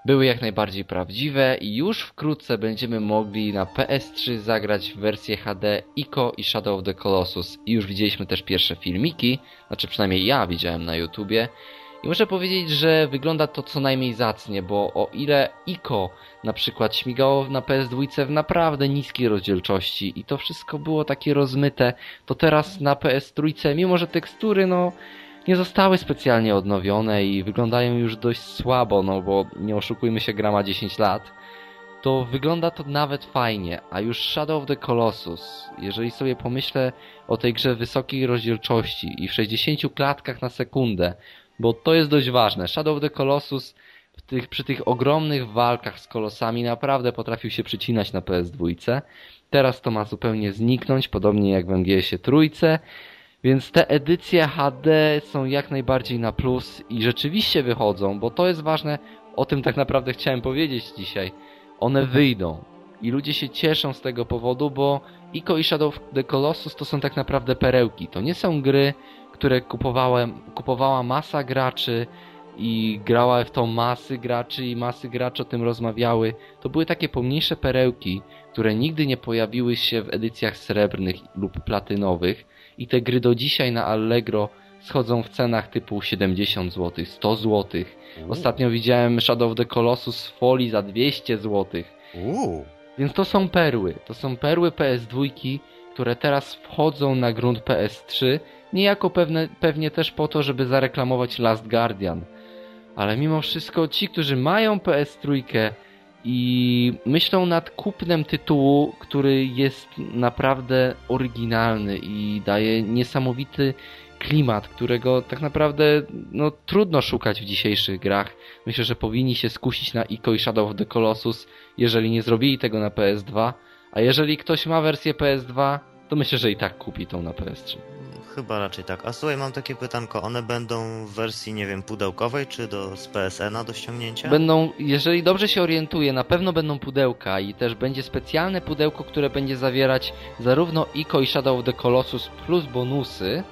były jak najbardziej prawdziwe i już wkrótce będziemy mogli na PS3 zagrać w wersję HD Ico i Shadow of the Colossus. I już widzieliśmy też pierwsze filmiki, znaczy przynajmniej ja widziałem na YouTubie. I muszę powiedzieć, że wygląda to co najmniej zacnie, bo o ile Ico na przykład śmigało na PS2 w naprawdę niskiej rozdzielczości i to wszystko było takie rozmyte, to teraz na PS3, mimo że tekstury no nie zostały specjalnie odnowione i wyglądają już dość słabo, no bo nie oszukujmy się, gra ma 10 lat, to wygląda to nawet fajnie, a już Shadow of the Colossus, jeżeli sobie pomyślę o tej grze wysokiej rozdzielczości i w 60 klatkach na sekundę, bo to jest dość ważne. Shadow of the Colossus tych, przy tych ogromnych walkach z kolosami naprawdę potrafił się przycinać na PS2. Teraz to ma zupełnie zniknąć, podobnie jak w MGS-ie trójce. Więc te edycje HD są jak najbardziej na plus i rzeczywiście wychodzą, bo to jest ważne, o tym tak naprawdę chciałem powiedzieć dzisiaj. One wyjdą i ludzie się cieszą z tego powodu, bo Ico i Shadow of the Colossus to są tak naprawdę perełki. To nie są gry, które kupowałem, kupowała masa graczy i grała w to masy graczy i masy graczy o tym rozmawiały. To były takie pomniejsze perełki, które nigdy nie pojawiły się w edycjach srebrnych lub platynowych, i te gry do dzisiaj na Allegro schodzą w cenach typu 70 zł, 100 zł. Ostatnio widziałem Shadow of the Colossus w folii za 200 zł. Więc to są perły. To są perły PS2, które teraz wchodzą na grunt PS3, niejako pewne, pewnie też po to, żeby zareklamować Last Guardian. Ale mimo wszystko ci, którzy mają PS3, i myślą nad kupnem tytułu, który jest naprawdę oryginalny i daje niesamowity klimat, którego tak naprawdę no, trudno szukać w dzisiejszych grach. Myślę, że powinni się skusić na Ico i Shadow of the Colossus, jeżeli nie zrobili tego na PS2, a jeżeli ktoś ma wersję PS2, to myślę, że i tak kupi tą na PS3. Chyba raczej tak. A słuchaj, mam takie pytanko. One będą w wersji, nie wiem, pudełkowej, czy do, z PSN-a do ściągnięcia? Będą, jeżeli dobrze się orientuję, na pewno będą pudełka i też będzie specjalne pudełko, które będzie zawierać zarówno Ico i Shadow of the Colossus plus bonusy,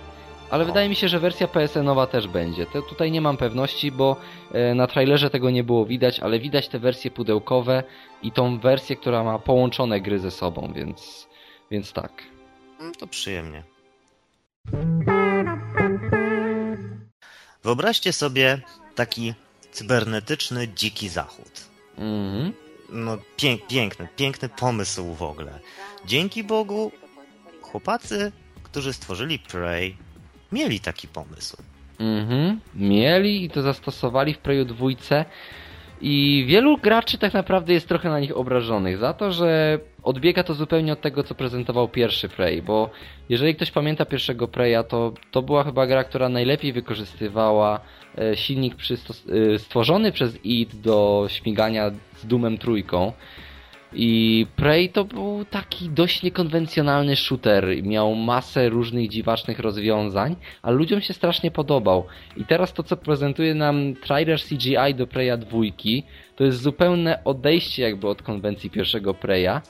ale o. wydaje mi się, że wersja PSN-owa też będzie. To tutaj nie mam pewności, bo e, na trailerze tego nie było widać, ale widać te wersje pudełkowe i tą wersję, która ma połączone gry ze sobą, więc, więc tak. Mm, to przyjemnie. Wyobraźcie sobie taki cybernetyczny dziki zachód. Mm. No pięk, piękny, piękny pomysł w ogóle. Dzięki Bogu chłopacy, którzy stworzyli Prey, mieli taki pomysł. Mhm, mieli i to zastosowali w Preyu dwójce. I wielu graczy tak naprawdę jest trochę na nich obrażonych za to, że odbiega to zupełnie od tego, co prezentował pierwszy Prey, bo jeżeli ktoś pamięta pierwszego Preya, to to była chyba gra, która najlepiej wykorzystywała e, silnik e, stworzony przez id do śmigania z Doomem trójką. I Prey to był taki dość niekonwencjonalny shooter. Miał masę różnych dziwacznych rozwiązań, ale ludziom się strasznie podobał. I teraz to, co prezentuje nam trailer CGI do Preya 2, to jest zupełne odejście jakby od konwencji pierwszego Preya.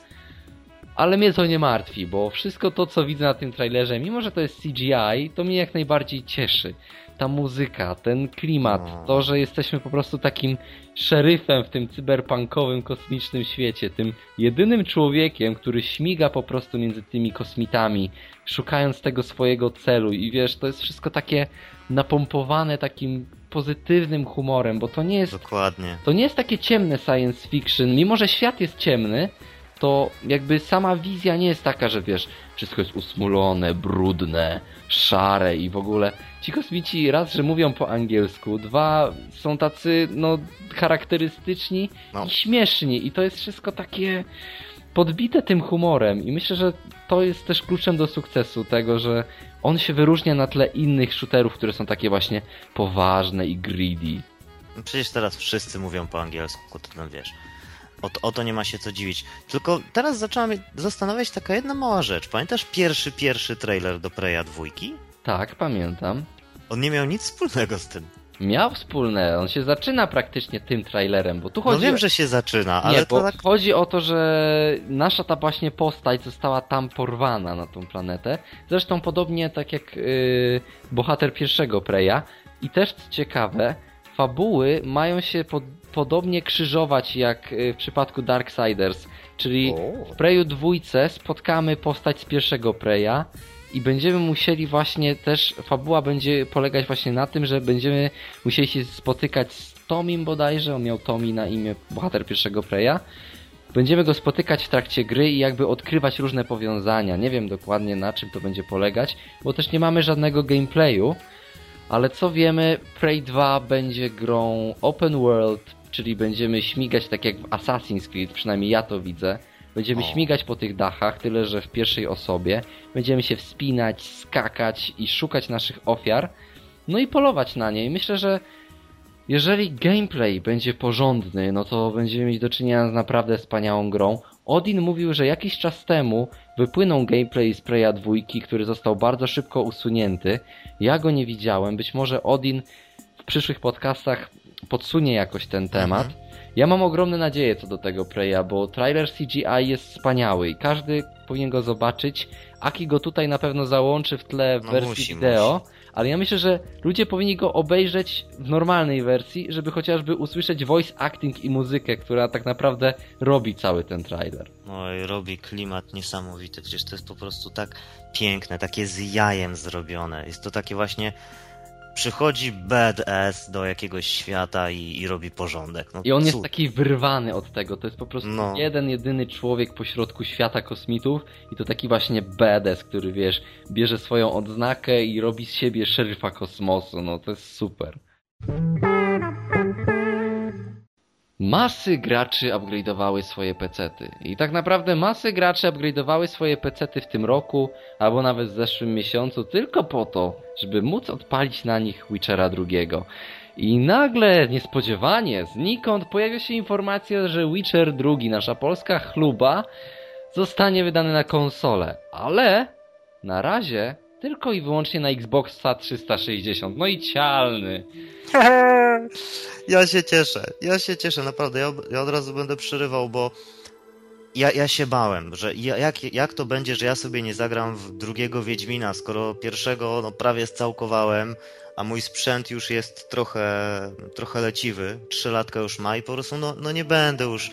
Ale mnie to nie martwi, bo wszystko to, co widzę na tym trailerze, mimo że to jest CGI, to mnie jak najbardziej cieszy ta muzyka, ten klimat, no. to, że jesteśmy po prostu takim szeryfem w tym cyberpunkowym, kosmicznym świecie, tym jedynym człowiekiem, który śmiga po prostu między tymi kosmitami, szukając tego swojego celu i wiesz, to jest wszystko takie napompowane takim pozytywnym humorem, bo to nie jest Dokładnie. To nie jest takie ciemne science fiction, mimo że świat jest ciemny, to jakby sama wizja nie jest taka, że wiesz, wszystko jest usmulone, brudne, szare i w ogóle ci kosmici raz, że mówią po angielsku, dwa są tacy no charakterystyczni no. i śmieszni i to jest wszystko takie podbite tym humorem i myślę, że to jest też kluczem do sukcesu tego, że on się wyróżnia na tle innych shooterów, które są takie właśnie poważne i greedy. No przecież teraz wszyscy mówią po angielsku, to tam wiesz. O, o, to nie ma się co dziwić. Tylko teraz zaczęła mnie zastanawiać taka jedna mała rzecz. Pamiętasz pierwszy, pierwszy trailer do Preya dwójki? Tak, pamiętam. On nie miał nic wspólnego z tym. Miał wspólne, on się zaczyna praktycznie tym trailerem, bo tu no chodzi... No wiem, że się zaczyna, ale nie, to tak... chodzi o to, że nasza ta właśnie postać została tam porwana na tą planetę. Zresztą podobnie tak jak yy, bohater pierwszego Preya. I też co ciekawe, fabuły mają się pod podobnie krzyżować jak y, w przypadku Darksiders. Czyli w Preju dwójce spotkamy postać z pierwszego Preya i będziemy musieli właśnie też, fabuła będzie polegać właśnie na tym, że będziemy musieli się spotykać z Tomim bodajże, on miał Tomi na imię bohater pierwszego Preya. Będziemy go spotykać w trakcie gry i jakby odkrywać różne powiązania. Nie wiem dokładnie na czym to będzie polegać, bo też nie mamy żadnego gameplayu. Ale co wiemy, Prey 2 będzie grą open world, czyli będziemy śmigać tak jak w Assassin's Creed, przynajmniej ja to widzę. Będziemy o. śmigać po tych dachach, tyle że w pierwszej osobie. Będziemy się wspinać, skakać i szukać naszych ofiar. No i polować na nie. I myślę, że jeżeli gameplay będzie porządny, no to będziemy mieć do czynienia z naprawdę wspaniałą grą. Odin mówił, że jakiś czas temu wypłynął gameplay z Preya 2, który został bardzo szybko usunięty. Ja go nie widziałem. Być może Odin w przyszłych podcastach podsunie jakoś ten temat. Mhm. Ja mam ogromne nadzieje co do tego Preya, bo trailer CGI jest wspaniały i każdy powinien go zobaczyć. Aki go tutaj na pewno załączy w tle w no wersji musi, wideo, musi. ale ja myślę, że ludzie powinni go obejrzeć w normalnej wersji, żeby chociażby usłyszeć voice acting i muzykę, która tak naprawdę robi cały ten trailer. I robi klimat niesamowity, przecież to jest po prostu tak piękne, takie z jajem zrobione. Jest to takie właśnie przychodzi badass do jakiegoś świata i, i robi porządek. No, I on cud. jest taki wyrwany od tego. To jest po prostu no. jeden, jedyny człowiek pośrodku świata kosmitów i to taki właśnie badass, który wiesz, bierze swoją odznakę i robi z siebie szeryfa kosmosu. No to jest super. Masy graczy upgrade'owały swoje pecety. I tak naprawdę masy graczy upgrade'owały swoje pecety w tym roku, albo nawet w zeszłym miesiącu, tylko po to, żeby móc odpalić na nich Witchera drugiego. I nagle, niespodziewanie, znikąd pojawia się informacja, że Witcher II, nasza polska chluba, zostanie wydany na konsolę. Ale na razie tylko i wyłącznie na Xboxa 360. No i cialny. ja się cieszę, ja się cieszę, naprawdę. Ja, ja od razu będę przerywał, bo ja, ja się bałem, że jak, jak to będzie, że ja sobie nie zagram w drugiego Wiedźmina, skoro pierwszego no, prawie scałkowałem, a mój sprzęt już jest trochę, trochę leciwy, trzy latka już ma i po prostu no, no nie będę już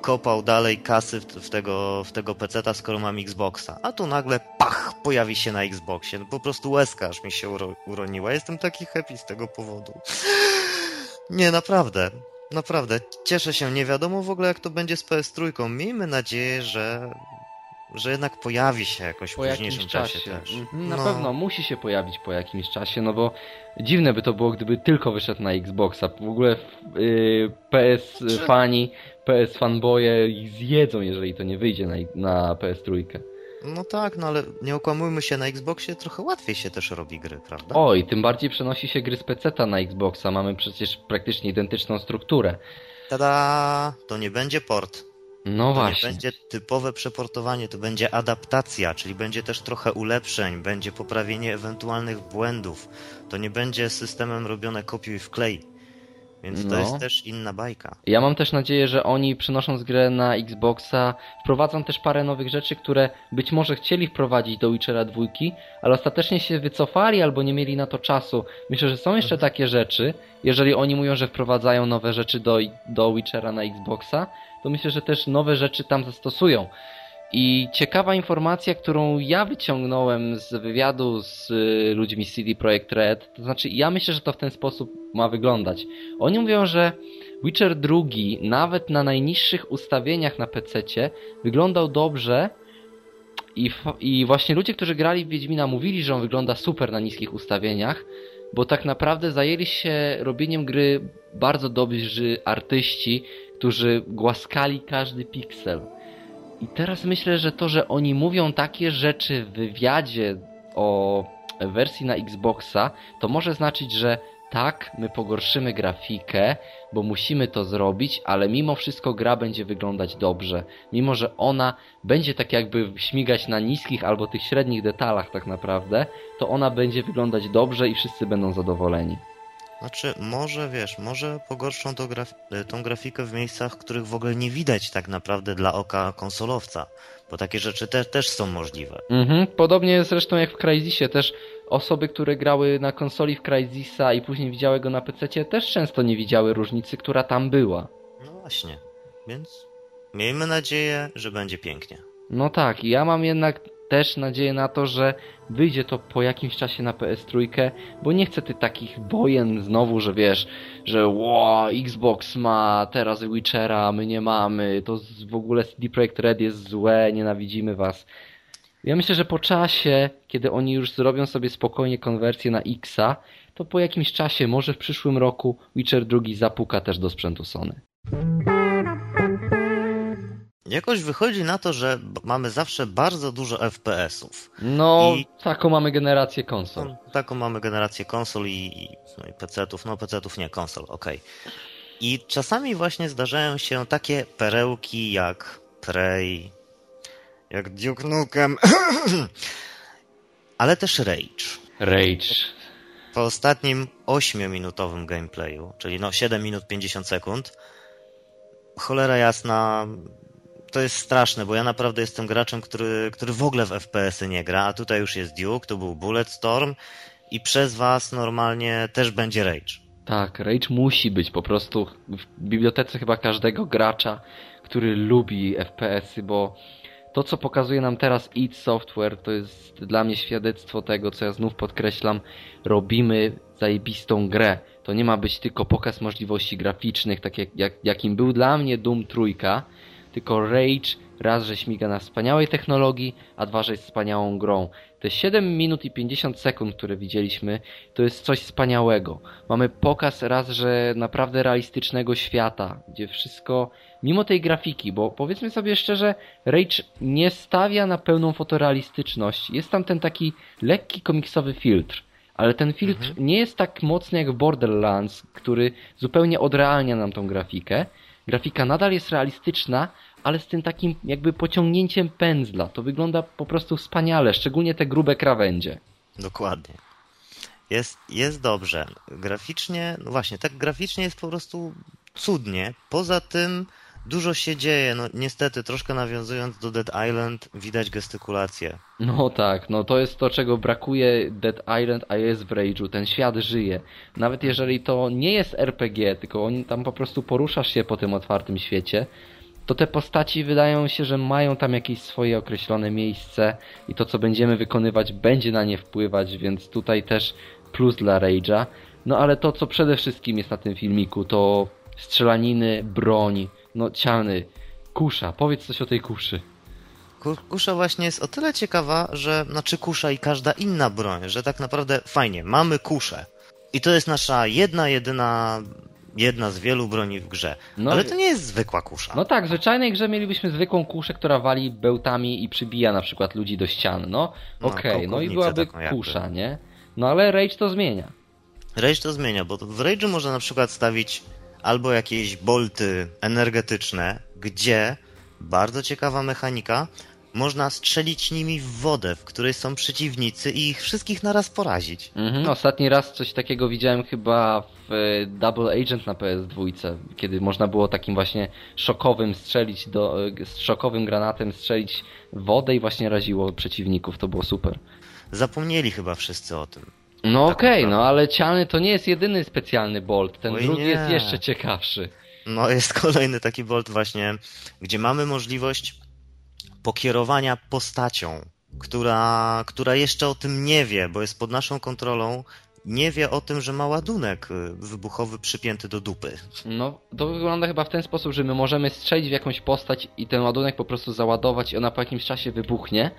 kopał dalej kasy w, w tego, w tego peceta, skoro mam Xboxa. A tu nagle pach, pojawi się na Xboxie. No, po prostu łezka aż mi się uro, uroniła. Jestem taki happy z tego powodu. [GASPS] Nie, naprawdę. Naprawdę. Cieszę się. Nie wiadomo w ogóle jak to będzie z PS Trójką. Miejmy nadzieję, że że jednak pojawi się jakoś po w późniejszym czasie. czasie też. Mhm, na no. pewno musi się pojawić po jakimś czasie, no bo dziwne by to było, gdyby tylko wyszedł na Xboxa. W ogóle yy, PS Czy... fani, PS fanboye zjedzą, jeżeli to nie wyjdzie na, na PS trójkę. No tak, no ale nie okłamujmy się, na Xboxie trochę łatwiej się też robi gry, prawda? Oj, tym bardziej przenosi się gry z PC na Xboxa. Mamy przecież praktycznie identyczną strukturę. Tada! To nie będzie port. No to właśnie. nie będzie typowe przeportowanie, to będzie adaptacja, czyli będzie też trochę ulepszeń, będzie poprawienie ewentualnych błędów. To nie będzie systemem robione kopiuj wklej. Więc to No. jest też inna bajka. Ja mam też nadzieję, że oni przynosząc grę na Xboxa wprowadzą też parę nowych rzeczy, które być może chcieli wprowadzić do Witchera 2, ale ostatecznie się wycofali albo nie mieli na to czasu. Myślę, że są jeszcze takie rzeczy, jeżeli oni mówią, że wprowadzają nowe rzeczy do, do Witchera na Xboxa, to myślę, że też nowe rzeczy tam zastosują. I ciekawa informacja, którą ja wyciągnąłem z wywiadu z y, ludźmi CD Projekt Red, to znaczy ja myślę, że to w ten sposób ma wyglądać. Oni mówią, że Witcher 2 nawet na najniższych ustawieniach na PC wyglądał dobrze i, i właśnie ludzie, którzy grali w Wiedźmina mówili, że on wygląda super na niskich ustawieniach, bo tak naprawdę zajęli się robieniem gry bardzo dobrzy artyści, którzy głaskali każdy piksel. I teraz myślę, że to, że oni mówią takie rzeczy w wywiadzie o wersji na Xboxa, to może znaczyć, że tak, my pogorszymy grafikę, bo musimy to zrobić, ale mimo wszystko gra będzie wyglądać dobrze. Mimo, że ona będzie tak jakby śmigać na niskich albo tych średnich detalach tak naprawdę, to ona będzie wyglądać dobrze i wszyscy będą zadowoleni. Znaczy, może wiesz, może pogorszą graf tą grafikę w miejscach, których w ogóle nie widać tak naprawdę dla oka konsolowca, bo takie rzeczy te też są możliwe. Mhm, podobnie zresztą jak w Crysisie, też osoby, które grały na konsoli w Crysisa i później widziały go na PC, też często nie widziały różnicy, która tam była. No właśnie, więc miejmy nadzieję, że będzie pięknie. No tak, ja mam jednak też nadzieję na to, że wyjdzie to po jakimś czasie na PS3, bo nie chcę tych takich wojen znowu, że wiesz, że ło, Xbox ma teraz Witchera, my nie mamy, to w ogóle CD Projekt Red jest złe, nienawidzimy was. Ja myślę, że po czasie, kiedy oni już zrobią sobie spokojnie konwersję na Xa, to po jakimś czasie, może w przyszłym roku, Witcher 2 zapuka też do sprzętu Sony. Jakoś wychodzi na to, że mamy zawsze bardzo dużo FPS-ów. No, I- taką mamy generację konsol. No, taką mamy generację konsol i, i, no i PC-ów, no PC-ów nie, konsol, okej. I czasami właśnie zdarzają się takie perełki jak Prey, jak Duke Nukem, [CLEARS THROAT] ale też Rage. Rage. Po ostatnim 8-minutowym gameplayu, czyli no 7 minut 50 sekund, cholera jasna, to jest straszne, bo ja naprawdę jestem graczem, który, który w ogóle w FPS-y nie gra, a tutaj już jest Duke, to był Bulletstorm i przez was normalnie też będzie Rage. Tak, Rage musi być po prostu w bibliotece chyba każdego gracza, który lubi FPS-y, bo to, co pokazuje nam teraz id Software, to jest dla mnie świadectwo tego, co ja znów podkreślam, robimy zajebistą grę. To nie ma być tylko pokaz możliwości graficznych, tak jak, jak, jakim był dla mnie Doom Trójka, tylko Rage raz, że śmiga na wspaniałej technologii, a dwa, że jest wspaniałą grą. Te 7 minut i 50 sekund, które widzieliśmy, to jest coś wspaniałego. Mamy pokaz raz, że naprawdę realistycznego świata, gdzie wszystko, mimo tej grafiki, bo powiedzmy sobie szczerze, Rage nie stawia na pełną fotorealistyczność. Jest tam ten taki lekki komiksowy filtr. Ale ten filtr nie jest tak mocny jak w Borderlands, który zupełnie odrealnia nam tą grafikę. Grafika nadal jest realistyczna, ale z tym takim jakby pociągnięciem pędzla. To wygląda po prostu wspaniale, szczególnie te grube krawędzie. Dokładnie. Jest, jest dobrze. Graficznie, no właśnie, tak graficznie jest po prostu cudnie. Poza tym dużo się dzieje. No niestety, troszkę nawiązując do Dead Island, widać gestykulację. No tak, no to jest to, czego brakuje Dead Island, a jest w Rage'u. Ten świat żyje. Nawet jeżeli to nie jest RPG, tylko on, tam po prostu poruszasz się po tym otwartym świecie, to te postaci wydają się, że mają tam jakieś swoje określone miejsce i to, co będziemy wykonywać, będzie na nie wpływać, więc tutaj też plus dla Rage'a. No ale to, co przede wszystkim jest na tym filmiku, to strzelaniny, broń, no ciany, kusza. Powiedz coś o tej kuszy. Ku- Kusza właśnie jest o tyle ciekawa, że, znaczy kusza i każda inna broń, że tak naprawdę fajnie, mamy kuszę. I to jest nasza jedna, jedyna, jedna z wielu broni w grze. No Ale to nie jest zwykła kusza. No tak, w zwyczajnej grze mielibyśmy zwykłą kuszę, która wali bełtami i przybija na przykład ludzi do ścian. No No, okej, no i byłaby kusza, nie? No ale Rage to zmienia. Rage to zmienia, bo w Rage'u można na przykład stawić albo jakieś bolty energetyczne, gdzie bardzo ciekawa mechanika. Można strzelić nimi w wodę, w której są przeciwnicy i ich wszystkich naraz porazić. Mhm. Ostatni raz coś takiego widziałem chyba w e, Double Agent na PS2, kiedy można było takim właśnie szokowym strzelić do, e, szokowym granatem strzelić wodę i właśnie raziło przeciwników. To było super. Zapomnieli chyba wszyscy o tym. No tak okej, okay, no ale cialny to nie jest jedyny specjalny bolt. Ten Oj drugi nie. jest jeszcze ciekawszy. No jest [LAUGHS] kolejny taki bolt właśnie, gdzie mamy możliwość pokierowania postacią, która, która jeszcze o tym nie wie, bo jest pod naszą kontrolą, nie wie o tym, że ma ładunek y, wybuchowy przypięty do dupy. No, to wygląda chyba w ten sposób, że my możemy strzelić w jakąś postać i ten ładunek po prostu załadować i ona po jakimś czasie wybuchnie,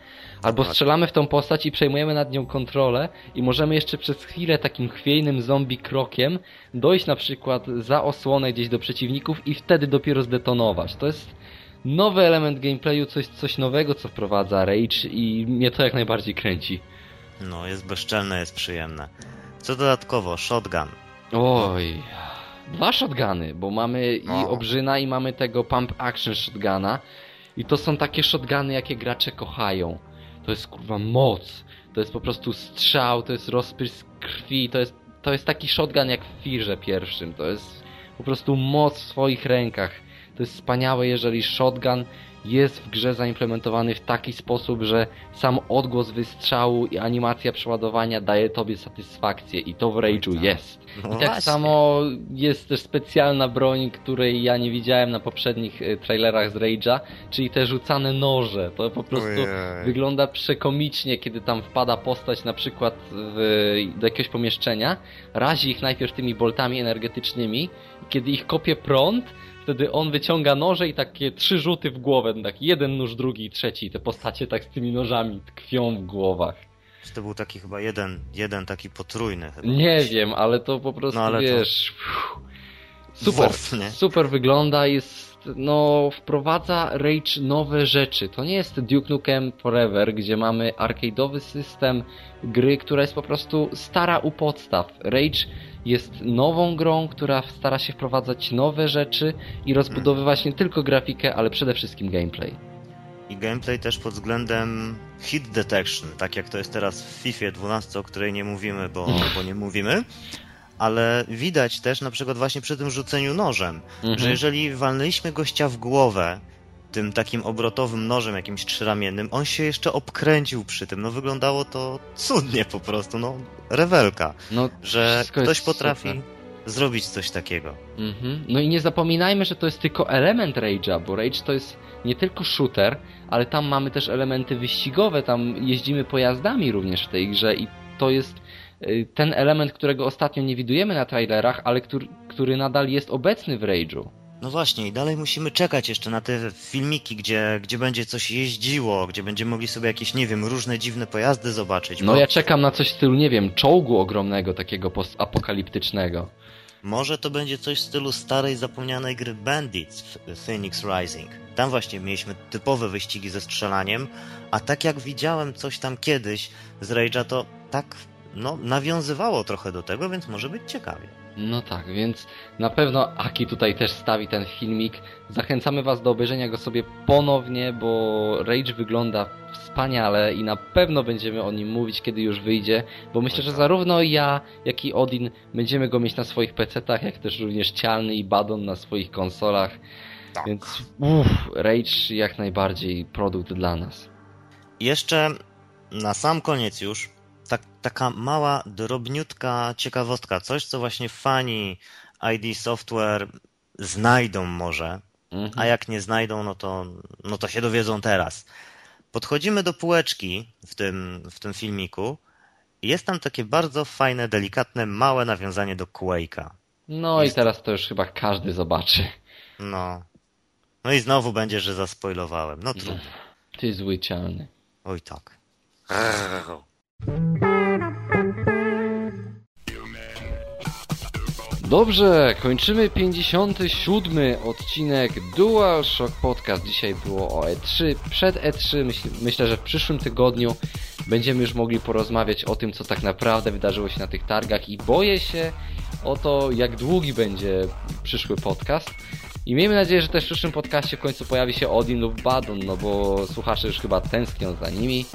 albo tak. strzelamy w tą postać i przejmujemy nad nią kontrolę i możemy jeszcze przez chwilę takim chwiejnym zombie krokiem dojść na przykład za osłonę gdzieś do przeciwników i wtedy dopiero zdetonować. To jest nowy element gameplayu, coś, coś nowego, co wprowadza Rage i mnie to jak najbardziej kręci. No, jest bezczelne, jest przyjemne. Co dodatkowo, shotgun. Oj, dwa shotguny, bo mamy i obrzyna i mamy tego pump action shotguna. I to są takie shotguny, jakie gracze kochają. To jest kurwa moc. To jest po prostu strzał, to jest rozprysk krwi, to jest, to jest taki shotgun jak w Firze pierwszym. To jest po prostu moc w swoich rękach. To jest wspaniałe, jeżeli shotgun jest w grze zaimplementowany w taki sposób, że sam odgłos wystrzału i animacja przeładowania daje tobie satysfakcję i to w Rage'u tak. jest. No I tak właśnie. samo jest też specjalna broń, której ja nie widziałem na poprzednich e, trailerach z Rage'a, czyli te rzucane noże. To po prostu Ojej. wygląda przekomicznie, kiedy tam wpada postać na przykład w, do jakiegoś pomieszczenia, razi ich najpierw tymi boltami energetycznymi, kiedy ich kopie prąd, Wtedy on wyciąga noże i takie trzy rzuty w głowę, tak jeden nóż, drugi i trzeci. Te postacie tak z tymi nożami tkwią w głowach. Czy to był taki chyba jeden, jeden taki potrójny? Chyba. Nie wiem, ale to po prostu, no, wiesz... To... Super, super wygląda, jest, no, wprowadza Rage nowe rzeczy. To nie jest Duke Nukem Forever, gdzie mamy arcade'owy system gry, która jest po prostu stara u podstaw. Rage jest nową grą, która stara się wprowadzać nowe rzeczy i rozbudowywać nie tylko grafikę, ale przede wszystkim gameplay. I gameplay też pod względem hit detection, tak jak to jest teraz w FIFA 12, o której nie mówimy, bo, [LAUGHS] bo nie mówimy. Ale widać też na przykład właśnie przy tym rzuceniu nożem, mhm. że jeżeli walnęliśmy gościa w głowę tym takim obrotowym nożem jakimś trzyramiennym, on się jeszcze obkręcił przy tym. No wyglądało to cudnie po prostu, no rewelka, no, że ktoś potrafi super. zrobić coś takiego. Mhm. No i nie zapominajmy, że to jest tylko element Rage'a, bo Rage to jest nie tylko shooter, ale tam mamy też elementy wyścigowe, tam jeździmy pojazdami również w tej grze i to jest y, ten element, którego ostatnio nie widujemy na trailerach, ale który, który nadal jest obecny w Rage'u. No właśnie, i dalej musimy czekać jeszcze na te filmiki, gdzie, gdzie będzie coś jeździło, gdzie będziemy mogli sobie jakieś, nie wiem, różne dziwne pojazdy zobaczyć. No bo... ja czekam na coś w stylu, nie wiem, czołgu ogromnego, takiego postapokaliptycznego. Może to będzie coś w stylu starej, zapomnianej gry Bandits w Phoenix Rising. Tam właśnie mieliśmy typowe wyścigi ze strzelaniem, a tak jak widziałem coś tam kiedyś z Rage'a, to tak no, nawiązywało trochę do tego, więc może być ciekawie. No tak, więc na pewno Aki tutaj też stawi ten filmik. Zachęcamy Was do obejrzenia go sobie ponownie, bo Rage wygląda wspaniale i na pewno będziemy o nim mówić, kiedy już wyjdzie, bo myślę, że zarówno ja, jak i Odin będziemy go mieć na swoich PC-tach, jak też również Cialny i Badon na swoich konsolach. Tak. Więc uff, Rage jak najbardziej produkt dla nas. Jeszcze na sam koniec już tak, taka mała, drobniutka ciekawostka, coś, co właśnie fani ID Software znajdą może, mhm. a jak nie znajdą, no to, no to się dowiedzą teraz. Podchodzimy do półeczki w tym, w tym filmiku i jest tam takie bardzo fajne, delikatne, małe nawiązanie do Quake'a. No jest... i teraz to już chyba każdy zobaczy. No. No i znowu będzie, że zaspoilowałem. No trudno. Ty zły cialny. Oj tak. Dobrze, kończymy 57 odcinek DualShock Podcast. Dzisiaj było o E3. Przed E3 myśl, myślę, że w przyszłym tygodniu będziemy już mogli porozmawiać o tym, co tak naprawdę wydarzyło się na tych targach i boję się o to, jak długi będzie przyszły podcast. I miejmy nadzieję, że też w przyszłym podcaście w końcu pojawi się Odin lub Badon, no bo słuchacze już chyba tęsknią za nimi.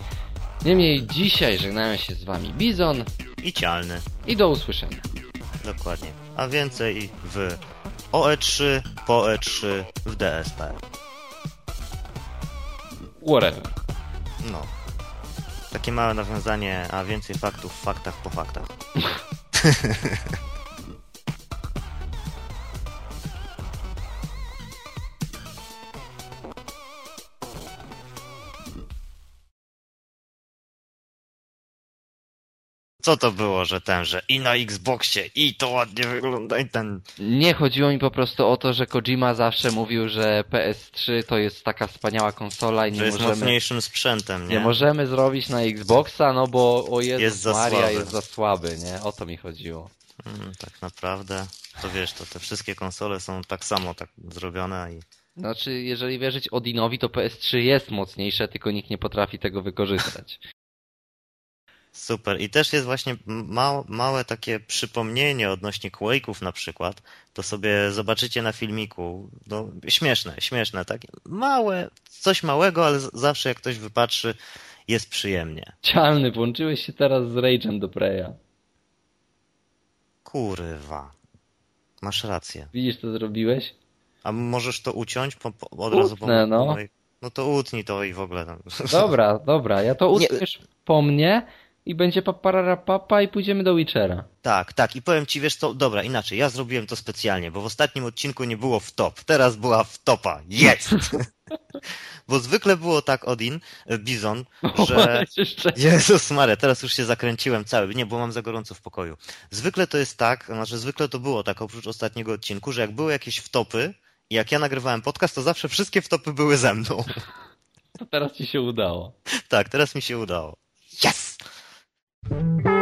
Niemniej dzisiaj żegnają się z wami Bizon i Cialny. I do usłyszenia. Dokładnie. A więcej w OE3, po E3, w DSP. Whatever. No. Takie małe nawiązanie, a więcej faktów w faktach po faktach. [LAUGHS] Co to było, że ten, że i na Xboxie, i to ładnie wygląda, i ten... Nie, chodziło mi po prostu o to, że Kojima zawsze mówił, że PS3 to jest taka wspaniała konsola i nie że jest możemy... mocniejszym sprzętem, nie? Nie możemy zrobić na Xboxa, no bo o Jezus Jest za Maria słaby. jest za słaby, nie? O to mi chodziło. Mm, tak naprawdę, to wiesz, to te wszystkie konsole są tak samo tak zrobione i... Znaczy, jeżeli wierzyć Odinowi, to PS3 jest mocniejsze, tylko nikt nie potrafi tego wykorzystać. Super. I też jest właśnie ma małe takie przypomnienie odnośnie Quake'ów na przykład. To sobie zobaczycie na filmiku. No, śmieszne, śmieszne, tak? Małe, coś małego, ale zawsze jak ktoś wypatrzy, jest przyjemnie. Cialny, włączyłeś się teraz z Rage'em do Preya. Kurwa. Masz rację. Widzisz, co zrobiłeś? A możesz to uciąć po, po, od razu po, Utnę, no. po mojej... No to utnij to i w ogóle. Dobra, dobra, ja to Nie. utniesz po mnie i będzie paparara papa i pójdziemy do Witchera. Tak, tak. I powiem ci, wiesz co, dobra, inaczej. Ja zrobiłem to specjalnie, bo w ostatnim odcinku nie było w top. Teraz była w topa. Jest! [LAUGHS] bo zwykle było tak, Odin, e, Bizon, że... [LAUGHS] Jezus Maria, teraz już się zakręciłem cały. Nie, bo mam za gorąco w pokoju. Zwykle to jest tak, znaczy zwykle to było tak, oprócz ostatniego odcinku, że jak były jakieś wtopy i jak ja nagrywałem podcast, to zawsze wszystkie wtopy były ze mną. [LAUGHS] To teraz ci się udało. tak, teraz mi się udało. Yes! Bye.